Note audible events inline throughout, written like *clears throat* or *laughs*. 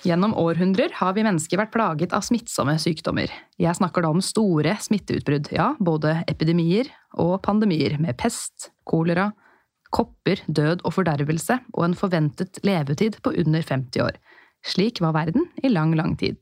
Gjennom århundrer har vi mennesker vært plaget av smittsomme sykdommer. Jeg snakker da om store smitteutbrudd, ja, både epidemier og pandemier, med pest, kolera, kopper, død og fordervelse, og en forventet levetid på under 50 år. Slik var verden i lang, lang tid.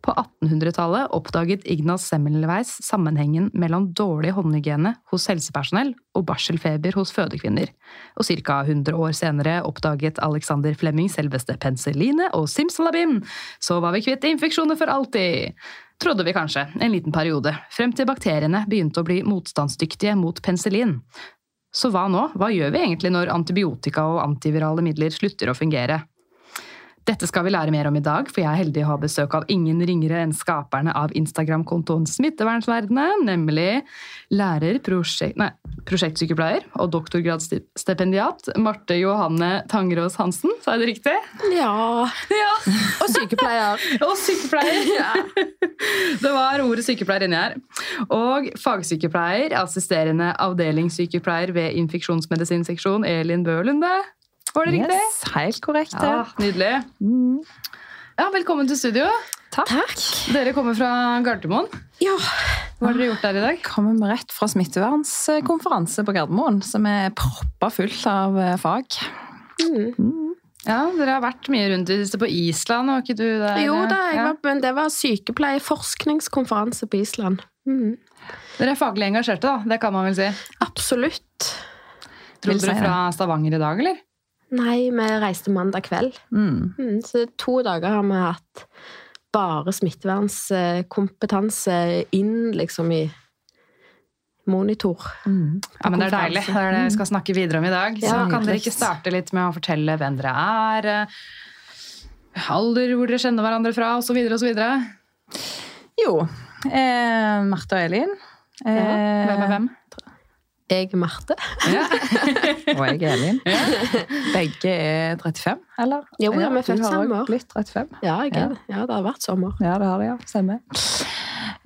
På 1800-tallet oppdaget Ignaz Semmelweis sammenhengen mellom dårlig håndhygiene hos helsepersonell og barselfeber hos fødekvinner. Og ca. 100 år senere oppdaget Alexander Flemming selveste penicillinet, og simsalabim, så var vi kvitt infeksjoner for alltid! Trodde vi kanskje, en liten periode, frem til bakteriene begynte å bli motstandsdyktige mot penicillin. Så hva nå? Hva gjør vi egentlig når antibiotika og antivirale midler slutter å fungere? Dette skal vi lære mer om i dag, for jeg er heldig å ha besøk av ingen ringere enn skaperne av Instagram-kontoen Smittevernsverdenen, nemlig lærer, prosjekt, nei, prosjektsykepleier og doktorgradsstipendiat Marte Johanne Tangerås Hansen. Sa jeg det riktig? Ja. Ja. Og sykepleier. *laughs* Og sykepleier! Ja. *laughs* Det var ordet sykepleier inni her. Og fagsykepleier, assisterende avdelingssykepleier ved infeksjonsmedisinseksjon, Elin Bølunde. Var det riktig? Yes, helt korrekt. Ja. Ja, nydelig. Ja, velkommen til studio. Takk. Dere kommer fra Gardermoen. Ja. Hva har dere gjort der i dag? Kommer vi rett fra smittevernskonferanse på Gardermoen, som er proppa fullt av eh, fag. Ja, Dere har vært mye rundt i det siste på Island, var ikke du der? Jo da, jeg Ja. var, men det var sykepleierforskningskonferanse på Island. Mm. Dere er faglig engasjerte, da. Det kan man vel si. Absolutt. Dro dere fra Stavanger i dag, eller? Nei, vi reiste mandag kveld. Mm. Mm, så to dager har vi hatt bare smittevernskompetanse inn liksom i monitor. Ja, men Det er deilig. Det er det vi skal snakke videre om i dag. Så Ja, kan dere ikke starte litt med å fortelle hvem dere er? eh, Alder, hvor dere kjenner hverandre fra, osv. osv. Jo, eh, Marte og Elin. Eh, Hvem er hvem? Jeg er Marte. Ja. *laughs* Og jeg er Elin. Begge er 35, eller? Jo, ja, vi er du født har år. også har blitt 35. Ja, jeg er det. Ja, det har vært sommer. Ja, det har det, ja. Stemmer.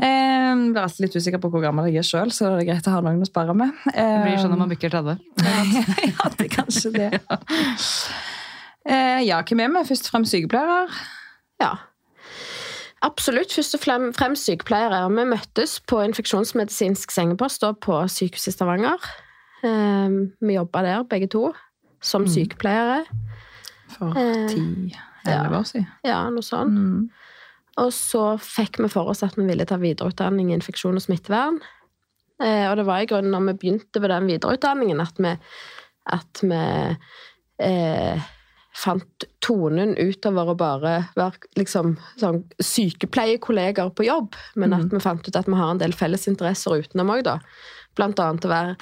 Jeg blir alltid litt usikker på hvor gammel jeg er sjøl, så det er greit å ha noen å spare med. Det Eh, blir sånn når man bikker 30. *laughs* ja, det er kanskje det. *laughs* Eh, ja, hvem er vi? Først og fremst sykepleiere. Ja. Absolutt. Først og fremst sykepleiere. Vi møttes på infeksjonsmedisinsk sengepost på sykehuset i Stavanger. Eh, vi jobba der, begge to, som sykepleiere. For ti-elleve år siden. Ja, noe sånt. Mm. Og så fikk vi for oss at vi ville ta videreutdanning i infeksjon og smittevern. Eh, og det var i grunnen når vi begynte på den videreutdanningen at vi, at vi eh, fant tonen utover å bare være liksom, sånn, sykepleierkolleger på jobb, men at vi fant ut at vi har en del felles interesser utenom òg, da. Blant annet å være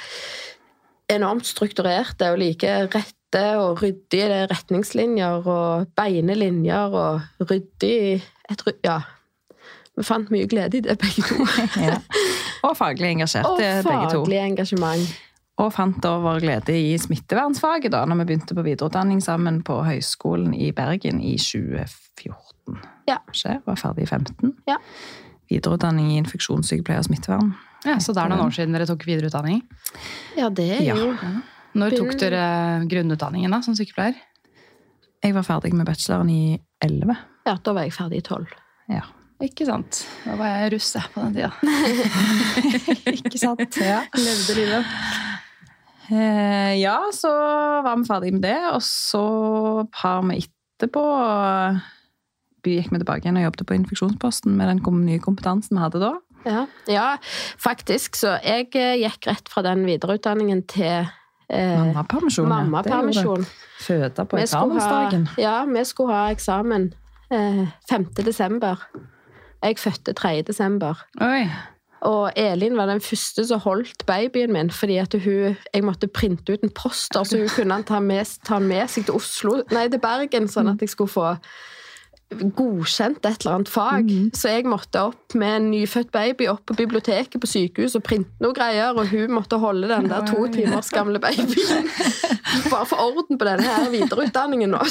enormt strukturerte og like rette og ryddige retningslinjer og beine linjer og ryddig Ja. Vi fant mye glede i det, begge to. *laughs* Ja. Og faglig engasjert, Og begge to. Og faglig engasjement. Og fant over glede i smittevernsfaget da når vi begynte på videreutdanning sammen på Høgskolen i Bergen i 2014. Ja. Skjer, var ferdig i 15. Ja. Videreutdanning i infeksjonssykepleier og smittevern. Ja, Så det er noen år siden dere tok videreutdanning. Ja, det er Ja. jo Når tok dere grunnutdanningen da, som sykepleier? Jeg var ferdig med bacheloren i 11. Ja, da var jeg ferdig i tolv. Ja. Ikke sant. Da var jeg russ på den tida. *laughs* *laughs* Ikke sant? Ja. Levde livet. Eh, ja, så var vi ferdig med det, og så har vi etterpå gikk vi tilbake igjen og jobbet på infeksjonsposten med den nye kompetansen vi hadde da. Ja. ja, faktisk. Så jeg eh, gikk rett fra den videreutdanningen til eh, Mammapermisjon. jeg. Føde på eksamensdagen. Ja, vi skulle ha eksamen eh, 5. desember. Jeg fødte 3. desember. Oi. Og Elin var den første som holdt babyen min, fordi at hun, jeg måtte printe ut en poster, så hun kunne ta, med, ta med seg til Oslo, nei, til Bergen, sånn at jeg skulle få godkjent et eller annet fag. Så jeg måtte opp med en nyfødt baby opp på biblioteket på sykehus og printe noe greier, og hun måtte holde den der to timers gamle babyen. *laughs* Bare for orden på denne her videreutdanningen nå.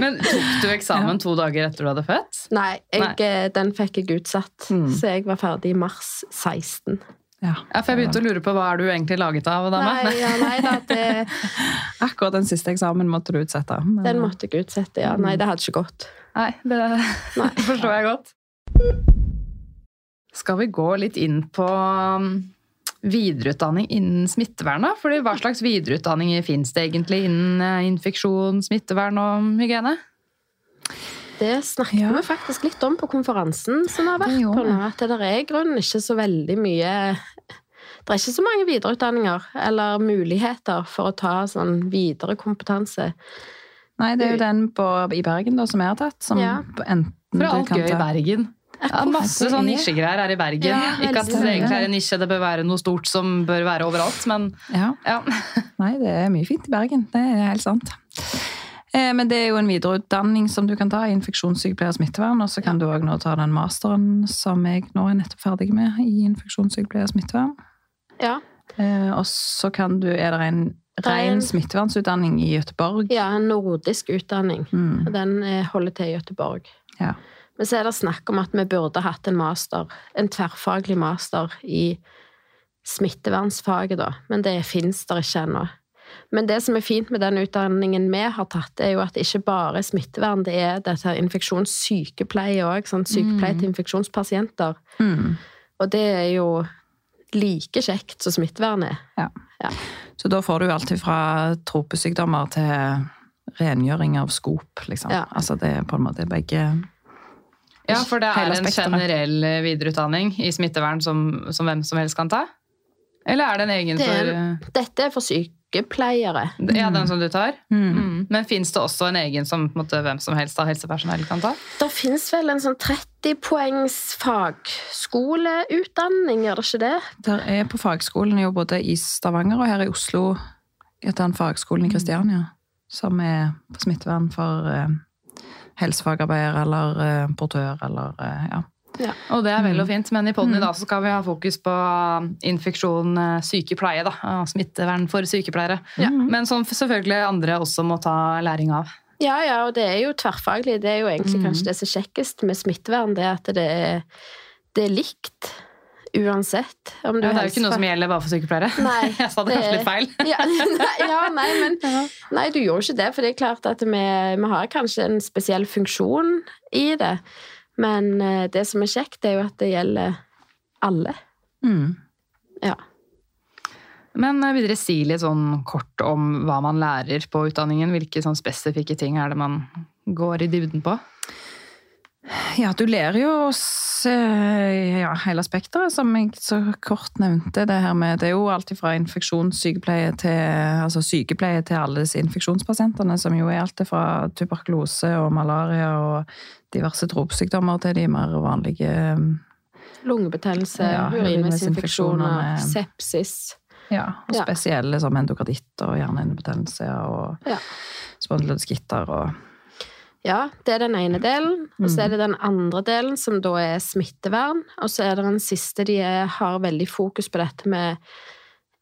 Men tok du eksamen to dager etter du hadde født? Nei, jeg, Nei. eh, den fikk jeg utsatt. Mm. Så jeg var ferdig i mars 16. Ja. Ja, for jeg begynte å lure på hva er du egentlig laget av, dame? Nei, ja, nei da, det, *laughs* Akkurat den siste eksamen måtte du utsette. men- den måtte jeg utsette, ja. Nei, det hadde ikke gått. Nei, det Nei. *laughs* forstår jeg godt. Skal vi gå litt inn på um, videreutdanning innen smittevern, da? Fordi hva slags videreutdanning finnes det egentlig innen eh, infeksjon, smittevern og hygiene? Det snakket Ja. vi faktisk litt om på konferansen som vi har vært på nå. At det er i grunnen ikke så veldig mye Det er ikke så mange videreutdanninger eller muligheter for å ta sånn videre kompetanse. Nei, det er jo den på, i Bergen da, som jeg har tatt. Som Ja. enten For du alt kan gøy i Bergen. Ja, masse det sånn er- nisjegreier her i Bergen. Ja, Ikke at det egentlig er en nisje, det bør være noe stort som bør være overalt, men Ja. ja. Nei, det er mye fint i Bergen. Det er helt sant. Eh, Men det er jo en videreutdanning som du kan ta i infeksjonssykepleier og smittevern. Og så kan du òg nå ta den masteren som jeg nå er nettopp ferdig med i infeksjonssykepleier og smittevern. Ja, Eh, Og så kan du, er det en Ren- smittevernsutdanning i Gøteborg. ja en nordisk utdanning. Mm. Den eh, holder til i Gøteborg. Ja. Men så er det snakk om at vi burde hatt en master, en tverrfaglig master i smittevernsfaget, da. Men det fins der ikke ennå. Men det som er fint med den utdanningen vi har tatt, er jo at det ikke bare er smittevern, det er dette infeksjonssykepleie òg. Sånn sykepleie til infeksjonspasienter. Mm. Og det er jo like kjekt som smittevern er. Så da får du alt fra tropesykdommer til rengjøring av skop, liksom. Ja. Altså det er på en måte begge ja, for det er en generell videreutdanning i smittevern som, som hvem som helst kan ta? Eller er det en egen Det er- for Dette er for sykepleiere. Ja, den som du tar? mm. Mm. Men fins det også en egen som på en måte, hvem som helst av helsepersonell kan ta? Det fins vel en sånn 30 poengs fagskoleutdanning, gjør det ikke det? Det er på fagskolen jo både i Stavanger og her i Oslo etter en fagskolen i Kristiania, som er på smittevern for eh, helsefagarbeider eller eh, portør eller eh, ja. Og det er vel Mm. og fint, men i poden i dag så skal vi ha fokus på infeksjon, eh, sykepleie, da. og Smittevern for sykepleiere. Ja. Men som selvfølgelig andre også må ta læring av. Ja, ja, og det er jo tverrfaglig. Det er jo egentlig kanskje det som er kjekkest med smittevern, det at det er, det er likt uansett. Om du Ja, det er jo helst ikke noe som gjelder bare for sykepleiere. Nei, *laughs* Jeg sa det kanskje det- litt feil. *laughs* ja, nei, ja, nei, men *laughs* Nei, du gjorde ikke det, for det er klart at vi, vi har kanskje en spesiell funksjon i det. Men eh, det som er kjekt, er jo at det gjelder alle. Mm. Ja. Men eh, vil dere si litt sånn kort om hva man lærer på utdanningen? Hvilke sånn spesifikke ting er det man går i dybden på? Ja, du lærer jo oss eh, ja, hele spekteret, som jeg så kort nevnte. Det her med, det er jo alt fra infeksjonssykepleie til altså sykepleie til alle disse infeksjonspasientene, som jo er alt fra tuberkulose og malaria og diverse tropesykdommer til de mer vanlige eh, Lungebetennelse, Ja, urinveisinfeksjoner, urinveisinfeksjoner, sepsis. ja, og spesielle som endokarditt og hjernehinnebetennelse og Ja. spondyloskitter og Ja, det er den ene delen. Og så Mm. er det den andre delen, som da er smittevern. Og så er det den siste de er, har veldig fokus på dette med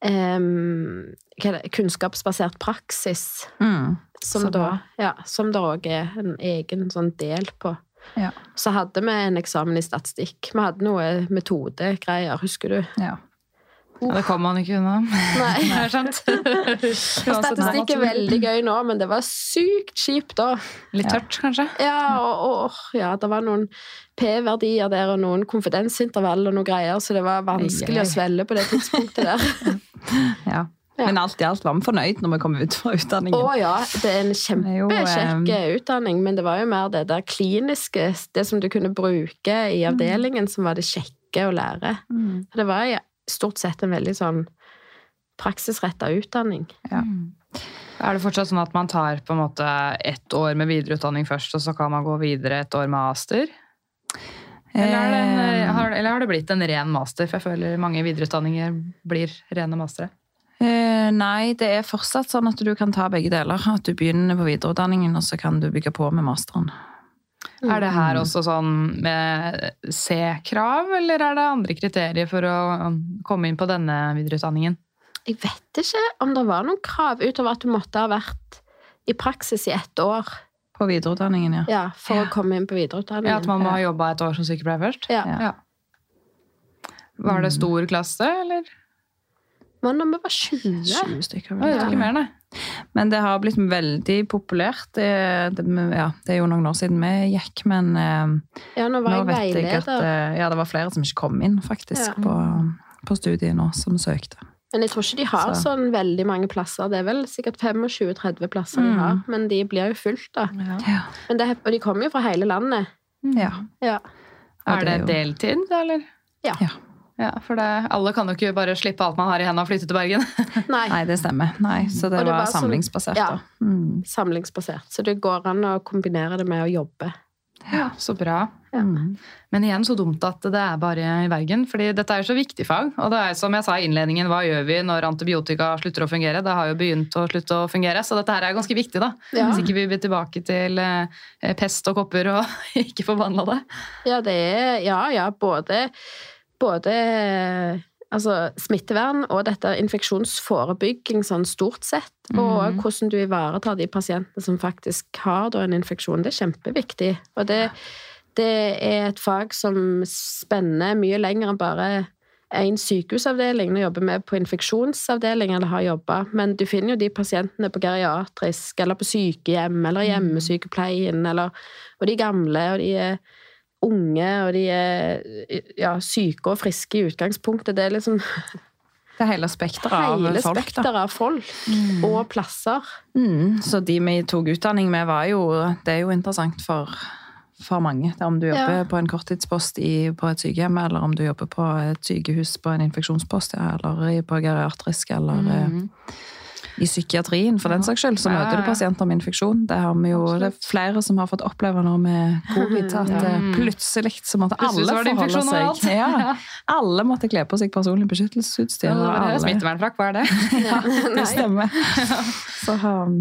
um, det, kunnskapsbasert praksis. mm. Som da ja, som det òg er en egen sånn del på. Ja. Så hadde vi en eksamen i statistikk. Vi hadde noe metodegreier, husker du? ja. Ja, det kom man ikke unna. *laughs* Nei. Det er sant. *laughs* Statistikk er veldig gøy nå, men det var sykt kjipt da. Litt tørt, kanskje? Ja, og, og ja, det var noen P-verdier der, og noen konfidensintervall og noe greier, så det var vanskelig å svelle på det tidspunktet der. *laughs* ja. Ja. Men alt i alt var vi fornøyd når vi kom ut fra utdanningen. Å ja, det er en kjempekjekk um... utdanning, men det var jo mer det der kliniske, det som du kunne bruke i avdelingen, som var det kjekke å lære. Mm. Det var ja, stort sett en veldig sånn praksisretta utdanning. Ja. Er det fortsatt sånn at man tar på en måte ett år med videreutdanning først, og så kan man gå videre et år med master? Eller, er det en, har, eller har det blitt en ren master? For jeg føler mange videreutdanninger blir rene mastere. Eh, nei, det er fortsatt sånn at du kan ta begge deler. At du begynner på videreutdanningen, og så kan du bygge på med masteren. Er det her også sånn med C-krav, eller er det andre kriterier for å um, komme inn på denne videreutdanningen? Jeg vet ikke om det var noen krav utover at du måtte ha vært i praksis i ett år På videreutdanningen, ja. ja, for Ja. å komme inn på videreutdanningen. Ja, At man må ha jobba et år som sykepleier først? Ja. Ja. Var det stor klasse, eller? Men når vi var 20 20 stykker. Vel. Ja. ikke mer, nei. Men det har blitt veldig populært. Det, det, ja, det er jo noen år siden vi gikk, men eh, Ja, nå nå jeg vet jeg at eh, ja, det var flere som ikke kom inn, faktisk, Ja. på, på studiet nå, som søkte. Men jeg tror ikke de har Så. sånn veldig mange plasser. Det er vel sikkert 25-30 plasser de Mm. har, men de blir jo fullt, da. Ja. Men det, og de kommer jo fra hele landet. ja. Ja. Er det deltid, eller? Ja. Ja. For det, alle kan jo ikke bare slippe alt man har i hendene og flytte til Bergen. *laughs* Nei, Nei, det stemmer. Nei, så det, det var, var samlingsbasert. samlingsbasert, ja. Mm. samlingsbasert. Så det går an å kombinere det med å jobbe. Ja, Så bra. Ja. Men igjen så dumt at det er bare i Bergen, fordi dette er jo så viktig fag. Og det er som jeg sa i innledningen, hva gjør vi når antibiotika slutter å fungere? Det har jo begynt å slutte å fungere, så dette her er ganske viktig, da. Ja. Hvis ikke vi blir tilbake til eh, pest og kopper og *laughs* ikke får det. Ja, det er Ja, ja, både, både Altså smittevern og dette infeksjonsforebygging sånn stort sett. Og Mhm. hvordan du ivaretar de pasientene som faktisk har da en infeksjon. Det er kjempeviktig. Og det, det er et fag som spenner mye lenger enn bare en sykehusavdeling. Nå jobber vi på infeksjonsavdeling, eller har jobba, men du finner jo de pasientene på geriatrisk, eller på sykehjem, eller hjemmesykepleien, eller Og de gamle, og de er unge, og de er ja, syke og friske i utgangspunktet. Det er liksom *laughs* Det er hele spekteret av folk, da. spekteret av folk og plasser. Mm, så de vi tok utdanning med, var jo Det er jo interessant for, for mange. Om du jobber Ja. på en korttidspost i, på et sykehjem, eller om du jobber på et sykehus på en infeksjonspost, ja, eller på geriatrisk, eller eh, Mm. I psykiatrien, for den saks skyld, så møter du pasienter med infeksjon. Det har vi jo det er flere som har fått oppleve nå med covid, at ja. Mm. plutselig så måtte alle forholde seg *laughs* Ja, alle måtte kle på seg personlig beskyttelsesutstyr. Ja, er Smittevernfrakk, hva er det? *laughs* Ja, *laughs* Det stemmer. Så um,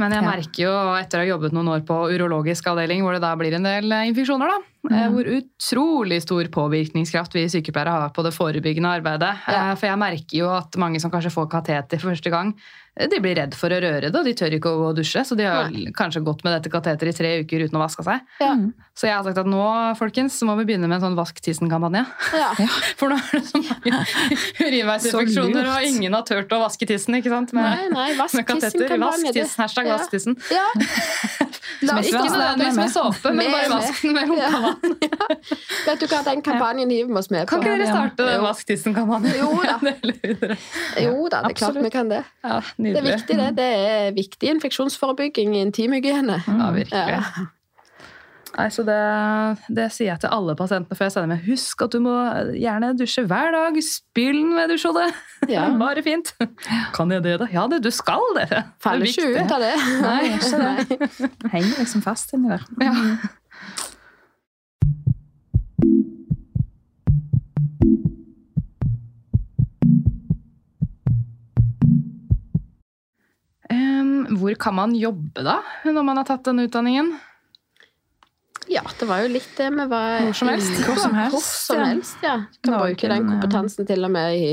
Men jeg merker jo, etter å ha jobbet noen år på urologisk avdeling, hvor det da blir en del eh, infeksjoner, da, eh, hvor utrolig stor påvirkningskraft vi sykepleiere har på det forebyggende arbeidet. Ja. Eh, For jeg merker jo at mange som kanskje får kateter for første gang, eh, de blir redd for å røre det, og de tør ikke å gå og dusje. Så de har kanskje gått med dette kateteret i tre uker uten å vaske seg. Ja. Så jeg har sagt at nå, folkens, så må vi begynne med en sånn vask tissen-kampanje. Ja. *laughs* For nå er det så mange urinveisinfeksjoner, og ingen har turt å vaske tissen, ikke sant? Med, Nei, nei, vask tissen-kampanje. Vask tissen. Hashtag Ja. vask tissen. Ja. *laughs* La Ikke ikke nødvendigvis med såpe, men bare vask den med rumpevann. Vet du hva, den kampanjen hiver vi oss med på. Kan ikke dere starte den vasktissen-kampanjen? Jo da. *laughs* Jo da, det er klart vi kan det. Ja, Det er viktig, det. Det er viktig infeksjonsforebygging, intimhygiene. Ja, virkelig. Nei, så det, det sier jeg til alle pasientene før jeg sender med. Husk at du må gjerne dusje hver dag. Spyl med dusjhodet. Ja. *laughs* Bare fint. Kan jeg det, da? Ja, det, du skal det. det er Faller ikke ut av det. *laughs* Nei, Nei. *laughs* henger liksom fast inni der. Ja. Um, hvor kan man jobbe da, når man har tatt denne utdanningen? Ja, det var jo litt det vi var Hvor som helst. Hvor som helst, Hvor som helst, ja. Du kan bruke den kompetansen til og med i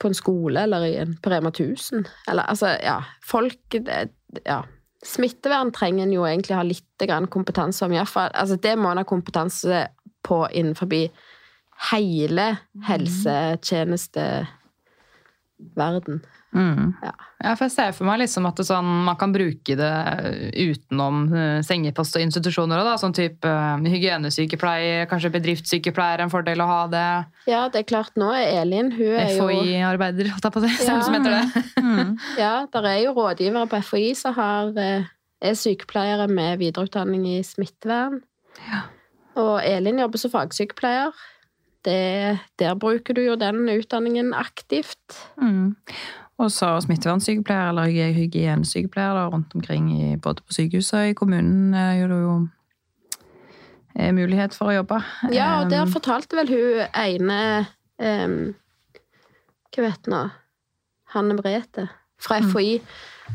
på en skole eller i en, på Rema 1000. Eller altså, ja. Folk det, Ja. Smittevern trenger en jo egentlig ha litt grann kompetanse om, iallfall. Altså, det må en ha kompetanse på innenfor hele helsetjenesteverden. Mm. Ja, for jeg ser for meg liksom at det sånn, man kan bruke det utenom eh, sengepost og institusjoner. Da, sånn type eh, hygienesykepleier, kanskje bedriftssykepleier er en fordel å ha det. Ja, det er klart, nå er Elin Hun er jo FHI-arbeider, holdt jeg på å si. Ja. Som heter det. *laughs* Mm. Ja, der er jo rådgivere på FHI som har, eh, er sykepleiere med videreutdanning i smittevern. Og Elin jobber som fagsykepleier. Det, der bruker du jo den utdanningen aktivt. Mm. Og så smittevernsykepleier eller hyg- hygienesykepleier da, rundt omkring i, både på sykehuset og i kommunen er jo det jo er mulighet for å jobbe. Ja, og der Um, fortalte vel hun ene um, Hva vet nå? Hanne Brete fra FHI.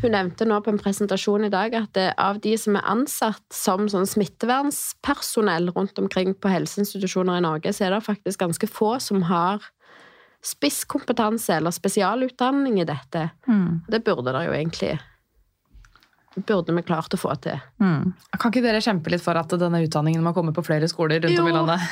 Hun nevnte nå på en presentasjon i dag at det, av de som er ansatt som sånn smittevernspersonell rundt omkring på helseinstitusjoner i Norge, så er det faktisk ganske få som har spisskompetanse eller spesialutdanning i dette. Mm. Det burde det jo egentlig Burde vi klart å få til. Mm. Kan ikke dere kjempe litt for at denne utdanningen må komme på flere skoler rundt om i landet?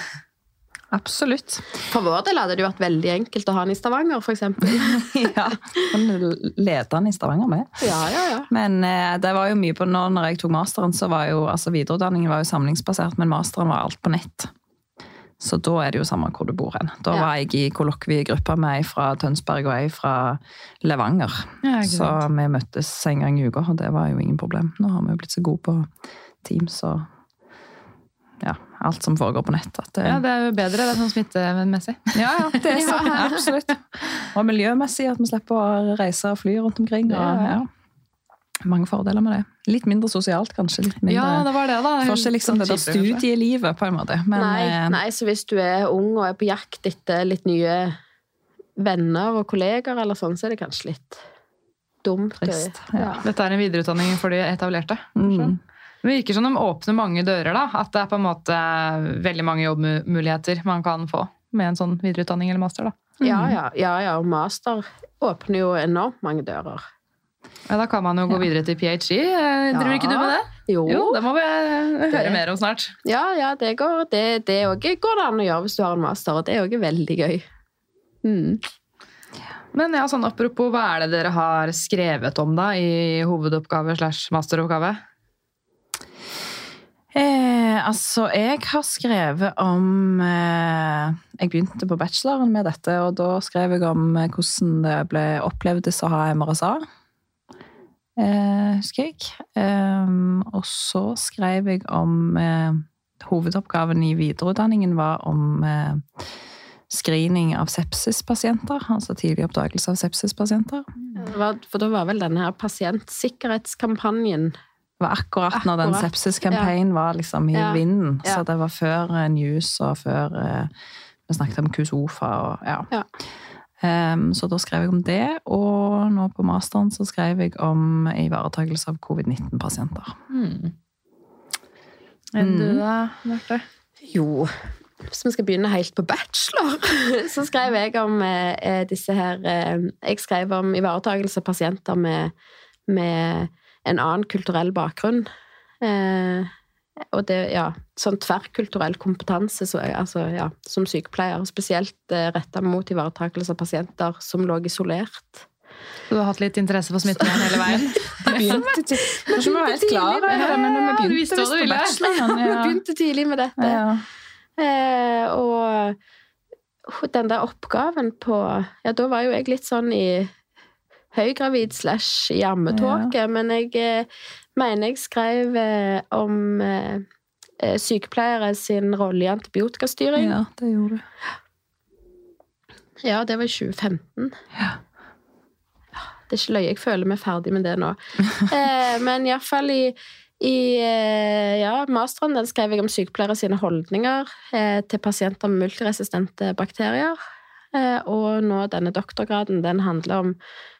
Absolutt. For vår del hadde det jo vært veldig enkelt å ha den i Stavanger, eksempel. *laughs* ja. Kan lede den i Stavanger med. Ja, ja, ja. Men eh, det var jo mye på nå når jeg tok masteren, så var jo altså videreutdanningen var jo samlingsbasert, men masteren var alt på nett. Så da er det jo samme hvor du bor hen. Da var jeg i kollokviegruppa med ei fra Tønsberg og ei fra Levanger. Ja, så vi møttes en gang i uka, og det var jo ingen problem. Nå har vi jo blitt så gode på Teams og ja, alt som foregår på nett. Det, Ja, det er jo bedre det er sånn smittemessig. *laughs* ja, ja, det er sånn, *laughs* absolutt. Og miljømessig, at vi slipper å reise og fly rundt omkring. Og, Ja. Mange fordeler med det. Litt mindre sosialt, kanskje. Litt mindre, Ja, det var det, da. Får ikke liksom det der Sånn studielivet, på en måte. Men nei, eh, nei, så hvis du er ung og er på jakt etter litt nye venner og kolleger, eller sånn, så er det kanskje litt dumt. Trist, ja. Dette er en videreutdanning for de etablerte. Mm. Det virker som de åpner mange dører, da. At det er på en måte veldig mange jobbmuligheter man kan få med en sånn videreutdanning eller master. da. Ja, ja, ja, ja, og master åpner jo enormt mange dører. Ja, Da kan man jo gå videre til ph.d. Driver Driver ikke du med det? Jo, Jo, det må vi eh, høre Det- mer om snart. ja, ja, det går det, det går det an å gjøre hvis du har en master, og det er jo veldig gøy. Mm. Men ja, sånn apropos, hva er det dere har skrevet om da i hovedoppgave slash masteroppgave? Eh, altså, jeg har skrevet om eh, Jeg begynte på bacheloren med dette, og da skrev jeg om eh, hvordan det ble opplevdes å ha MRSA. Eh, husker jeg. Eh, og så skrev jeg om eh, Hovedoppgaven i videreutdanningen var om eh, screening av sepsispasienter. Altså tidlig oppdagelse av sepsispasienter. For da var vel denne her pasientsikkerhetskampanjen Det var akkurat når den sepsiskampanjen sepsis-campaign var liksom i Ja. vinden. Ja. Så det var før News og før uh, vi snakket om Kusofa og ja. Ja. Em, så da skrev jeg om det, og nå på masteren så skrev jeg om ivaretakelse av covid-19-pasienter. Enn du Mm. da, Marte? Jo, hvis vi skal begynne helt på bachelor, *laughs* så skrev jeg om eh, eh, disse her eh, Jeg skrev om ivaretakelse av pasienter med, med en annen kulturell bakgrunn. Eh, og det, ja, sånn tverrkulturell kompetanse så, altså, ja, som sykepleier, spesielt eh, retta mot ivaretakelse av pasienter som lå isolert. Du har hatt litt interesse for smittevern hele veien? *laughs* Begynte ikke om jeg var helt klar over det, men vi begynte visst på bacheloren. *laughs* Vi begynte tidlig med dette. Ja. Eh, og den der oppgaven på Ja, da var jo jeg litt sånn i høygravid slash i ammetåke, men jeg eh, mener jeg skrev eh, om eh, eh, sykepleiere sin rolle i antibiotikastyring. Ja. det gjorde du. Ja, det var i 2015. Ja. Det er ikke løye, jeg føler meg ferdig med det nå. *laughs* eh, men iallfall i, i ja, masteren den skrev jeg om sykepleiere sine holdninger eh, til pasienter med multiresistente bakterier. Eh, og nå denne doktorgraden den handler om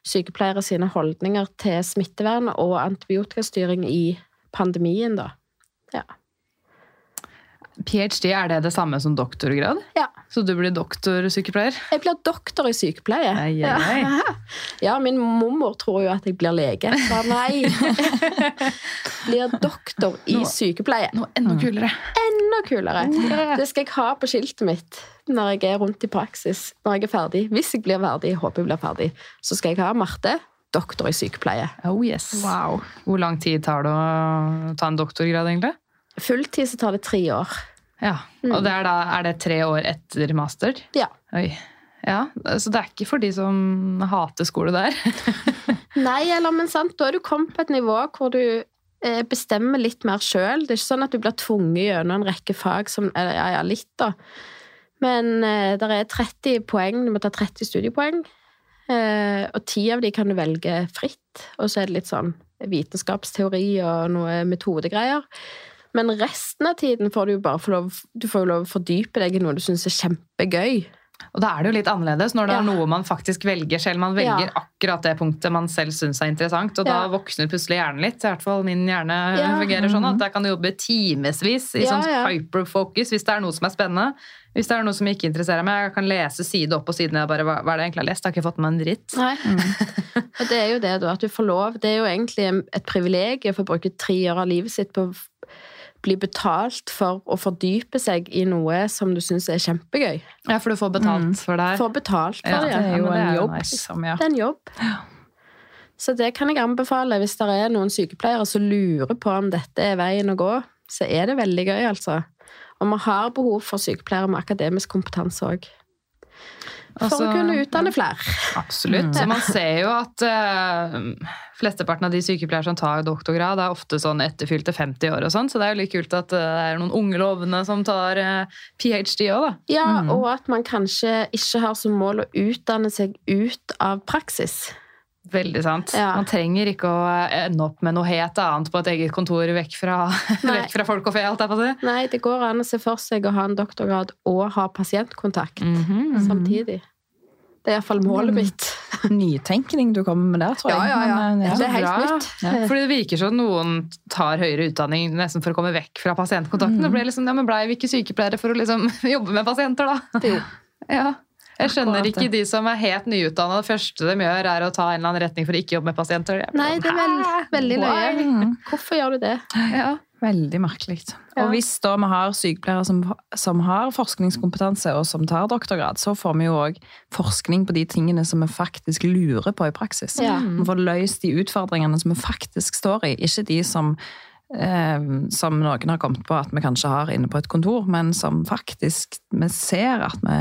sykepleiere sine holdninger til smittevern og antibiotikastyring i pandemien, da. Ph.d., er det det samme som doktorgrad? Ja. Så du blir doktorsykepleier? Jeg blir doktor i sykepleie. Ei, ei, ei. Ja. *laughs* ja, min mormor tror jo at jeg blir lege. Så nei. *laughs* blir doktor i Nå- sykepleie. Noe enda kulere. Enda kulere. Det skal jeg ha på skiltet mitt når jeg er rundt i praksis. Når jeg er ferdig. Hvis jeg blir ferdig, håper jeg blir ferdig, så skal jeg ha Marte, doktor i sykepleie. Oh yes. Wow. Hvor lang tid tar det å ta en doktorgrad, egentlig? Fulltid så tar det tre år. Ja, Og det er, da, er det tre år etter master? Ja. Oi. Ja, Så det er ikke for de som hater skole der? *laughs* Nei, eller men sant, da er du kommet på et nivå hvor du eh, bestemmer litt mer sjøl. Det er ikke sånn at du blir tvunget gjennom en rekke fag som eller, Ja, ja, litt, da. Men eh, det er 30 poeng, du må ta 30 studiepoeng. Eh, og ti av de kan du velge fritt. Og så er det litt sånn vitenskapsteori og noe metodegreier. Men resten av tiden får du jo bare få lov, du får jo lov å fordype deg i noe du syns er kjempegøy. Og da er det jo litt annerledes når det er noe man faktisk velger selv. Man velger Ja. akkurat det punktet man selv syns er interessant, og da Ja. våkner plutselig hjernen litt. I hvert fall min hjerne Ja. fungerer sånn at jeg kan jobbe timevis i Ja, sånn ja. hyperfocus hvis det er noe som er spennende. Hvis det er noe som ikke interesserer meg, jeg kan lese side opp og side ned bare hva, hva er det jeg egentlig har lest? Jeg har ikke fått med meg en dritt. Nei. *laughs* Og det er jo det, da, at du får lov. Det er jo egentlig et privilegium for å bruke tre år av livet sitt på bli betalt for å fordype seg i noe som du syns er kjempegøy. Ja, for du får betalt for det her. Få betalt for Ja, det. Det er jo en jobb nice. ja. Det er en jobb. Så det kan jeg anbefale hvis det er noen sykepleiere som lurer på om dette er veien å gå. Så er det veldig gøy, altså. Og vi har behov for sykepleiere med akademisk kompetanse òg. For Altså, å kunne utdanne flere. Absolutt. Så man ser jo at uh, flesteparten av de sykepleiere som tar doktorgrad, er ofte sånn etterfylte 50 år og sånn, så det er jo litt kult at eh, det er noen unge lovende som tar uh, ph.d. òg, da. Ja, og at man kanskje ikke har som mål å utdanne seg ut av praksis. Veldig sant. Ja. Man trenger ikke å ende opp med noe helt annet på et eget kontor vekk fra, *laughs* vekk fra folk og fe, alt si. Nei, det går an å se for seg å ha en doktorgrad og ha pasientkontakt Mhm. samtidig. Det er iallfall målet mitt. *laughs* nytenkning du kommer med der, tror jeg. Ja, ja, ja. Men, ja. Det er helt Bra. nytt. Ja. Fordi det virker som noen tar høyere utdanning nesten for å komme vekk fra pasientkontakten. Det ble liksom, ja, men Blei vi ikke sykepleiere for å liksom *laughs* jobbe med pasienter, da? Jo. Ja. Jeg skjønner ikke de som er helt nyutdanna. Det første de gjør, er å ta en eller annen retning for å ikke jobbe med pasienter. Nei, det er veld, veldig løye. Mm. *laughs* Hvorfor gjør du det? Ja. Veldig merkelig. Og hvis da vi har sykepleiere som, som har forskningskompetanse og som tar doktorgrad, så får vi jo òg forskning på de tingene som vi faktisk lurer på i praksis. Ja. Vi får løst de utfordringene som vi faktisk står i, ikke de som eh, som noen har kommet på at vi kanskje har inne på et kontor, men som faktisk vi ser at vi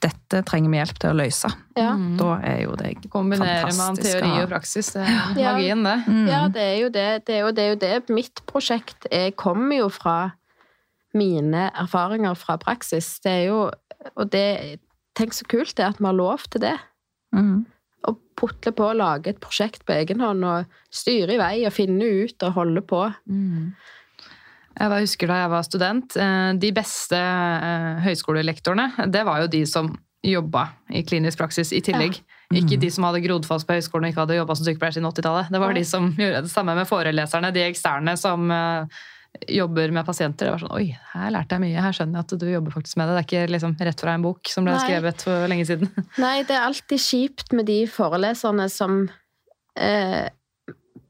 dette trenger vi hjelp til å løse. Ja. Da er jo det Kombinerer man fantastisk teori og praksis. Det er Ja. magien, det. Mm. Ja, det er jo det. Det er jo det. Er jo det. Mitt prosjekt jeg kommer jo fra mine erfaringer fra praksis. Det er jo Og det Tenk så kult det er at vi har lov til det. Mm. Å putle på og lage et prosjekt på egen hånd og styre i vei og finne ut og holde på. Jeg husker da jeg var student, eh, de beste eh, høyskolelektorene, det var jo de som jobba i klinisk praksis i tillegg. Ikke de som hadde grodd fast på høyskolen og ikke hadde jobba som sykepleier siden 80-tallet. Det var ja. de som gjorde det samme med foreleserne, de eksterne som eh, jobber med pasienter. Det var sånn Oi, her lærte jeg mye. Her skjønner jeg at du jobber faktisk med det. Det er ikke liksom rett fra en bok som ble Nei. skrevet for lenge siden. *laughs* Nei, det er alltid kjipt med de foreleserne som eh,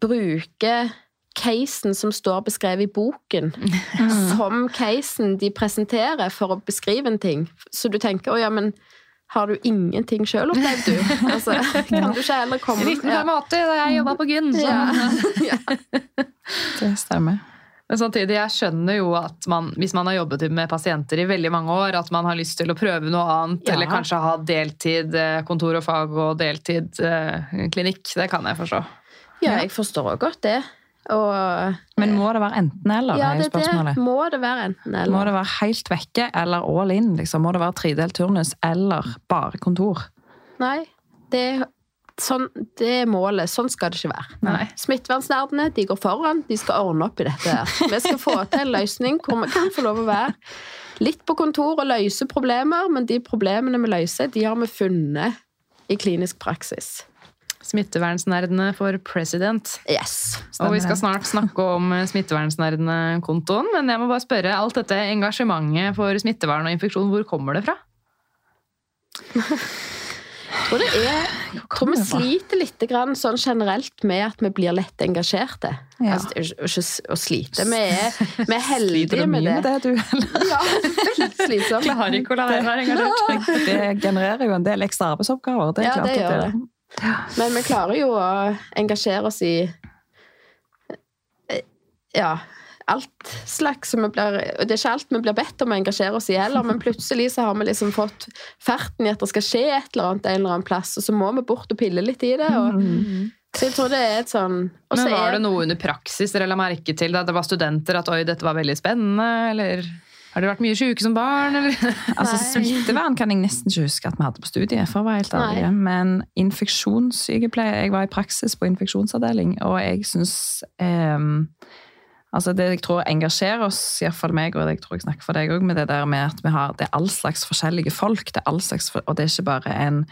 bruker casen som står beskrevet i boken, *laughs* som casen de presenterer for å beskrive en ting. Så du tenker å ja, men har du ingenting sjøl opplevd, du? *laughs* Altså, kan du ikke heller komme 1985, ja. da jeg jobba på Gyn. så- Ja. *laughs* ja. Det stemmer. Men samtidig, jeg skjønner jo at man, hvis man har jobbet med pasienter i veldig mange år, at man har lyst til å prøve noe annet, Ja. eller kanskje ha deltid eh, kontor og fag og deltid eh, klinikk. Det kan jeg forstå. ja, jeg forstår godt det. Og Men må det være enten-eller, ja, det, det må det være enten-eller. Må det være helt vekke eller all in? Liksom? Må det være tredelt turnus eller bare kontor? Nei, det, sånn, det er målet. Sånn skal det ikke være. Nei. Smittevernsnerdene de går foran, de skal ordne opp i dette. her. Vi skal få til en løsning hvor vi kan få lov å være litt på kontor og løse problemer, men de problemene vi løser, de har vi funnet i klinisk praksis. Smittevernsnerdene for president. Yes. Og vi skal snart snakke om eh, Smittevernsnerdene-kontoen, men jeg må bare spørre, alt dette engasjementet for smittevern og infeksjon, hvor kommer det fra? Jeg tror, det er, jeg tror vi sliter litt grann sånn generelt med at vi blir lett engasjerte. Ja. Altså, ikke- å slite. Vi er, *laughs* vi er Sliter heldige du med mye det. med det, du? eller? Ja, veldig slitsomt. *laughs* Klarer ikke å la være å være engasjert. Det genererer jo en del ekstra arbeidsoppgaver. Det er Ja, klart det gjør det. Men vi klarer jo å engasjere oss i ja, alt slags. som vi blir, og det er ikke alt vi blir bedt om å engasjere oss i heller, men plutselig så har vi liksom fått ferten i at det skal skje et eller annet en eller annen plass, og så må vi bort og pille litt i det. Og, så jeg tror det er et sånn Men var det noe under praksis dere la merke til da det var studenter, at oi, dette var veldig spennende, eller har dere vært mye syke som barn, eller? *laughs* Altså. Smittevern kan jeg nesten ikke huske at vi hadde på studiet, for å være helt ærlig. Men infeksjonssykepleie Jeg var i praksis på infeksjonsavdeling, og jeg syns ehm, Altså det jeg tror engasjerer oss, iallfall meg, og jeg tror jeg snakker for deg òg, med det der med at vi har det er all slags forskjellige folk. Det er all slags, og det er ikke bare en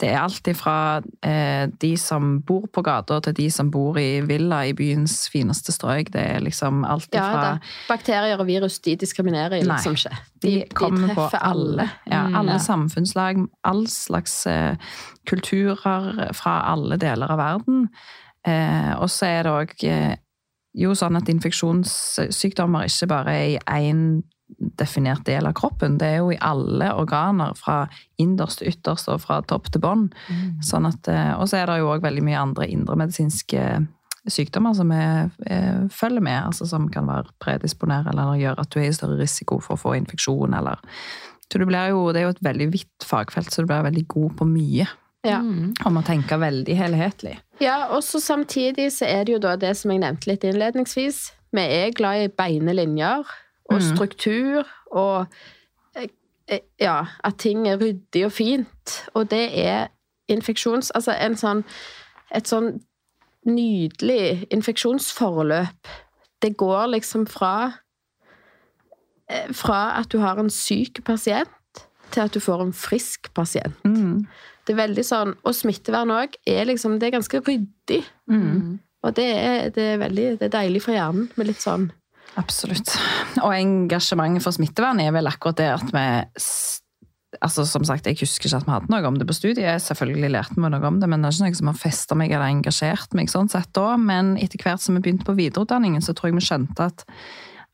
Det er alt fra eh, de som bor på gata, til de som bor i villa i byens fineste strøk. Det er liksom alt Ja, ifra da. Bakterier og virus de diskriminerer i liksom ikke. De, De, de på alle. Ja, Mm, alle ja. samfunnslag, all slags eh, kulturer fra alle deler av verden. Eh, og så er det òg jo sånn at infeksjonssykdommer ikke bare er i én definert del av kroppen. Det er jo i alle organer, fra innerst til ytterst og fra topp til bånn. Sånn eh, og så er det jo òg veldig mye andre indremedisinske sykdommer som er, er, følger med, altså som kan være predisponere eller gjøre at du er i større risiko for å få infeksjon. Eller. Så du blir jo, det er jo et veldig vidt fagfelt, så du blir veldig god på mye. Ja. Om å tenke veldig helhetlig. Ja, og så samtidig så er det jo da det som jeg nevnte litt innledningsvis. Vi er glad i beine linjer og Mm. struktur og eh, eh, ja, at ting er ryddig og fint. Og det er infeksjons... Altså en sånn Et sånn nydelig infeksjonsforløp. Det går liksom fra eh, Fra at du har en syk pasient, til at du får en frisk pasient. Mm. Det er veldig sånn, Og smittevern òg er liksom Det er ganske ryddig. Mm. Og det er, det er veldig det er deilig for hjernen med litt sånn Absolutt. Og engasjementet for smittevern er vel akkurat det at vi Altså, som sagt, Jeg husker ikke at vi hadde noe om det på studiet. Selvfølgelig lærte vi noe om det, men det er ikke noe som har festa meg eller engasjert meg. sånn sett da. Men etter hvert som vi begynte på videreutdanningen, så tror jeg vi skjønte at,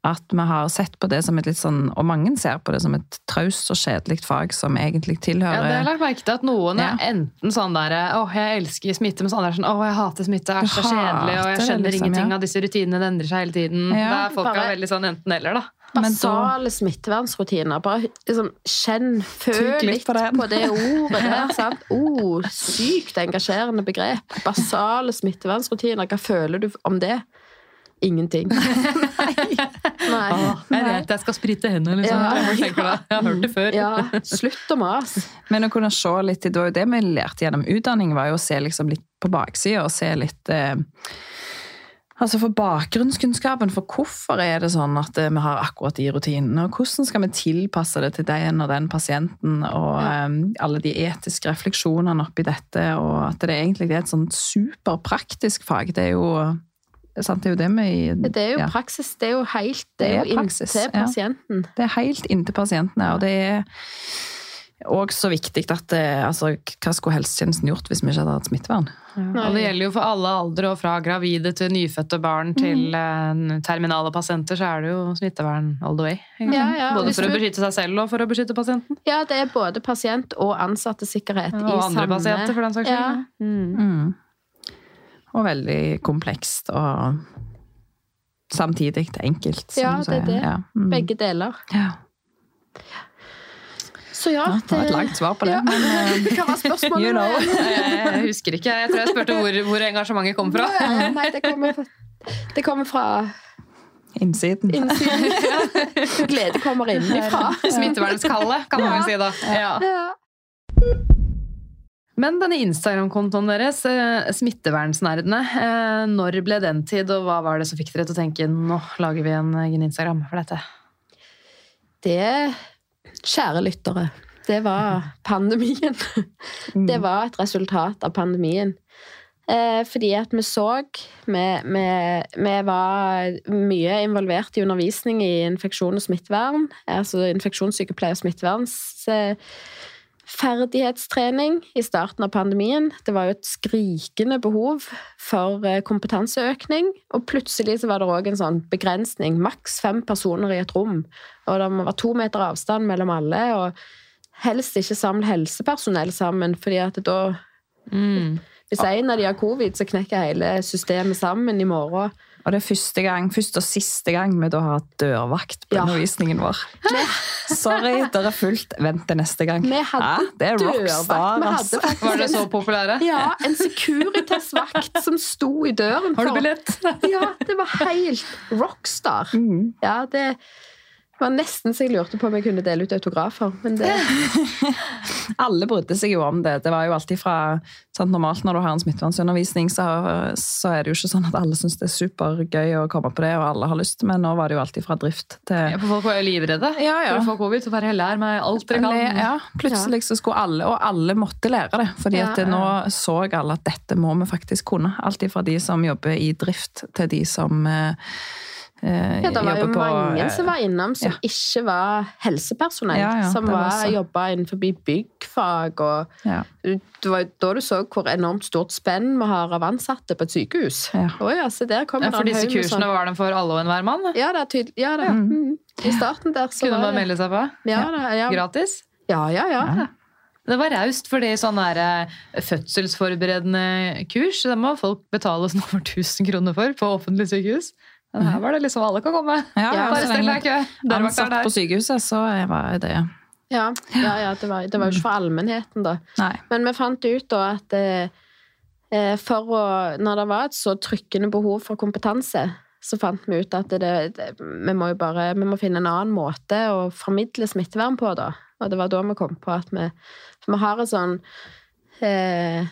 at vi har sett på det som et litt sånn Og mange ser på det som et traust og kjedelig fag som egentlig Ja, det har jeg lagt merke til at noen Ja. er enten sånn der Åh, jeg elsker smitte, mens andre er sånn Åh, jeg hater smitte, det er så kjedelig, og jeg skjønner liksom, ingenting ja. av disse rutinene, det endrer seg hele tiden. Ja, det er folk bare- er veldig sånn enten-eller, da. Men da- basale smittevernsrutiner. Bare liksom, kjenn, føl litt på på det ordet der. *laughs* sant? Oh, sykt engasjerende begrep. Basale smittevernsrutiner. Hva føler du om det? Ingenting. *laughs* Nei. Åh, jeg vet jeg skal sprite hendene, liksom. Ja. Jeg har hørt det før. Ja, slutt å mase. Men å kunne se litt, det var jo det vi lærte gjennom utdanning, var jo å se liksom litt på baksida og se litt eh, Altså for bakgrunnskunnskapen, for hvorfor er det sånn at eh, vi har akkurat de rutinene, og hvordan skal vi tilpasse det til den og den pasienten, og eh, alle de etiske refleksjonene oppi dette, og at det egentlig er et sånn superpraktisk fag. Det er jo, sant, det er jo det vi Det er jo ja. praksis. Det er jo helt Det er Det er jo praksis, inntil ja. pasienten. Det er helt inntil pasientene, og det er òg så viktig at eh, altså, Hva skulle helsetjenesten gjort hvis vi ikke hadde hatt smittevern? Ja. Og det gjelder jo for alle aldre, og fra gravide til nyfødte barn til mm. terminale pasienter, så er det jo smittevern all the way. Ja, ja, Både for å beskytte seg selv og for å beskytte pasienten. Ja, det er både pasient og ansattsikkerhet Og i andre pasienter, for den saks Ja. skyld. Mm. Mm. Og veldig komplekst og samtidig enkelt. som Ja, det er det. Ja. Mm. Begge deler. Ja. Så ja, det var et langt svar på det. Ja. Men, *laughs* eh, Hva var spørsmålet? You know. Jeg husker ikke. Jeg tror jeg spurte hvor, hvor engasjementet kom fra. Ja, Nei, det kommer, fra- det kommer fra innsiden. innsiden. *laughs* Glede kommer innenfra. Smittevernskallet, kan man vel si da. Ja. Men denne Instagram-kontoen deres, eh, Smittevernsnerdene, eh, når ble den tid, og hva var det som fikk dere til å tenke nå lager vi en egen Instagram for dette? Det, kjære lyttere, det var pandemien. Det var et resultat av pandemien. Eh, fordi at vi så vi, vi, vi var mye involvert i undervisning i infeksjon og smittevern. Altså infeksjonssykepleie og smitteverns eh, ferdighetstrening i starten av pandemien. Det var jo et skrikende behov for eh, kompetanseøkning. Og plutselig så var det òg en sånn begrensning. Maks fem personer i et rom. Og det må være to meter avstand mellom alle. Og helst ikke samle helsepersonell sammen, fordi at da Hvis en av de har covid, så knekker hele systemet sammen i morgen. Og det er første gang, første og siste gang vi da har hatt dørvakt på Ja. undervisningen vår. Sorry, dere er fullt. Vent til neste gang. Vi hadde ja, det er rockstar, altså. *laughs* Var dere så populære? Ja, en Securitas-vakt som sto i døren Har du billett? Ja, det var helt rockstar. Mm. Ja, det Det var nesten så jeg lurte på om jeg kunne dele ut autografer. Men det, *laughs* Alle brydde seg jo om det. Det var jo alltid fra sant, Normalt når du har en smittevernundervisning, så, så er det jo ikke sånn at alle syns det er supergøy å komme på det, og alle har lyst, men nå var det jo alltid fra drift til Ja, for folk var jo livredde Ja, ja. for å få covid. Så bare lær meg alt dere kan. Le- Ja, plutselig så skulle alle, og alle måtte lære det. fordi Ja, at det, nå så alle at dette må vi faktisk kunne. Alt fra de som jobber i drift, til de som eh, ja, det var jo på mange eh, som var innom som ja. ikke var helsepersonell. Ja, ja, som det var var, jobba innenfor byggfag. og ja. Det var da du så hvor enormt stort spenn vi har av ansatte på et sykehus. Ja. Å ja, der kommer Ja, for disse kursene sånn- var de for alle og enhver mann? Ja, det er tydelig. Ja, det. Mm. I starten der så Kunne var man melde seg på? ja, da, ja. Gratis? ja, ja, ja. Det var raust, for det sånne her, fødselsforberedende kurs, det må folk betale oss over 1000 kroner for på offentlig sykehus. Men her var det liksom alle kan komme. Ja, Ja, Bare så stell deg i kø. Dørvakta er på sykehuset, så var det Ja, ja, ja det, var, det var jo ikke for allmennheten, da. Nei. Men vi fant ut da at eh, eh, for å, når det var et så trykkende behov for kompetanse, så fant vi ut at det, det, vi må jo bare vi må finne en annen måte å formidle smittevern på, da. Og det var da vi kom på at vi For vi har en sånn eh,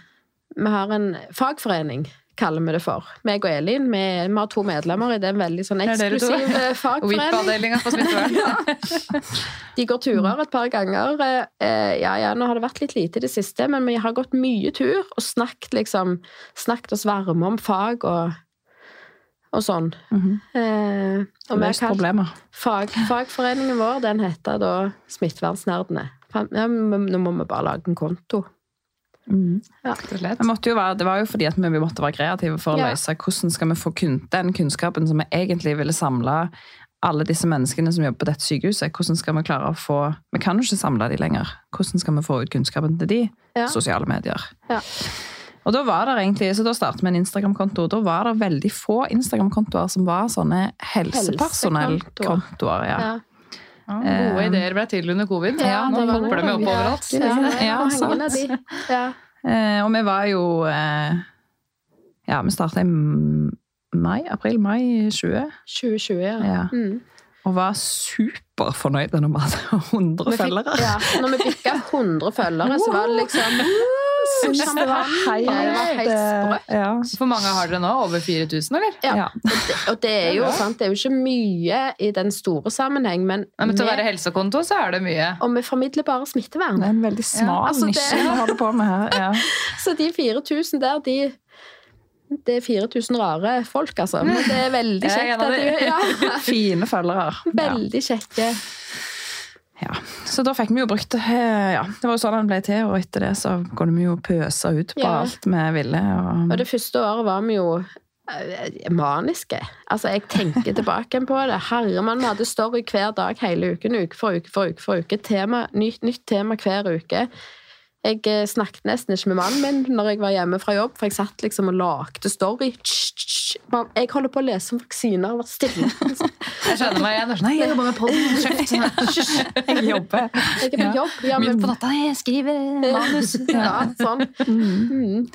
Vi har en fagforening, kaller vi det for. Meg og Elin. Vi, vi har to medlemmer i den En veldig sånn eksklusiv eh, *laughs* fagforening. Smittevern. *laughs* De går turer et par ganger. Eh, Ja, ja, nå har det vært litt lite i det siste, men vi har gått mye tur og snakket liksom Snakket oss varme om fag og, og sånn. Mhm. Eh, og Løst problemer. fag, fagforeningen vår, den heter da Smittevernsnerdene. Ja, nå må vi bare lage en konto. Rett Ja. Det, være, det var jo fordi at vi måtte være kreative for å løse hvordan skal vi få den kunnskapen som vi egentlig ville samle alle disse menneskene som jobber på dette sykehuset. Hvordan skal vi klare å få Vi kan jo ikke samle de lenger. Hvordan skal vi få ut kunnskapen til de? Ja. Sosiale medier. Ja. Og da var det egentlig, så da startet vi en Instagram-konto. Da var det veldig få Instagram-kontoer som var sånne helsepersonellkontoer. Ja. Ja. Ja, gode ideer ble til under covid. Ja, nå det hopper de opp overalt. Ja, sant. Ja. Eh, og vi var jo eh, Ja, vi starta i mai, april-mai 20. 2020, ja. Ja. Mm. Og var superfornøyd når vi hadde 100 Vi fikk- følgere. Ja, når vi bikka 100 følgere, så var det liksom Ja, det var helt sprøtt. Ja. For mange har dere nå? Over 4000, eller? Ja. Ja. Og det, og det er jo sant, det er jo ikke mye i den store sammenheng, men, ja, men til å være helsekonto, så er det mye. og vi formidler bare smittevern. Det er en veldig smal altså, nisje vi holder på med her. Ja. *laughs* Så de 4000 der, de det er 4000 rare folk, altså. Men *laughs* det er veldig kjekt. At de. ja, *laughs* Fine følgere. *laughs* Veldig kjekke. Ja. Så da fikk vi jo brukt det. Ja. Det var jo sånn den ble til, og etter det så kunne vi jo pøse ut på Ja. alt vi ville. Og, Og det første året var vi jo eh, maniske. Altså, jeg tenker tilbake på det. Herremann, vi hadde story hver dag hele uken. Uke for uke for uke for uke. Tema, nytt, nytt tema hver uke. Jeg eh, snakket nesten ikke med mannen min når jeg var hjemme fra jobb, for jeg satt liksom og lagde story. Jeg holder på å lese om vaksiner, vær stille. *laughs* Jeg skjønner meg igjen. Sånn, Nei, jeg jobber med podden. *laughs* jeg jobber. Jeg er på jobb. Ja, Midt på natta, jeg skriver manus. *laughs* ja, sånn. Mm.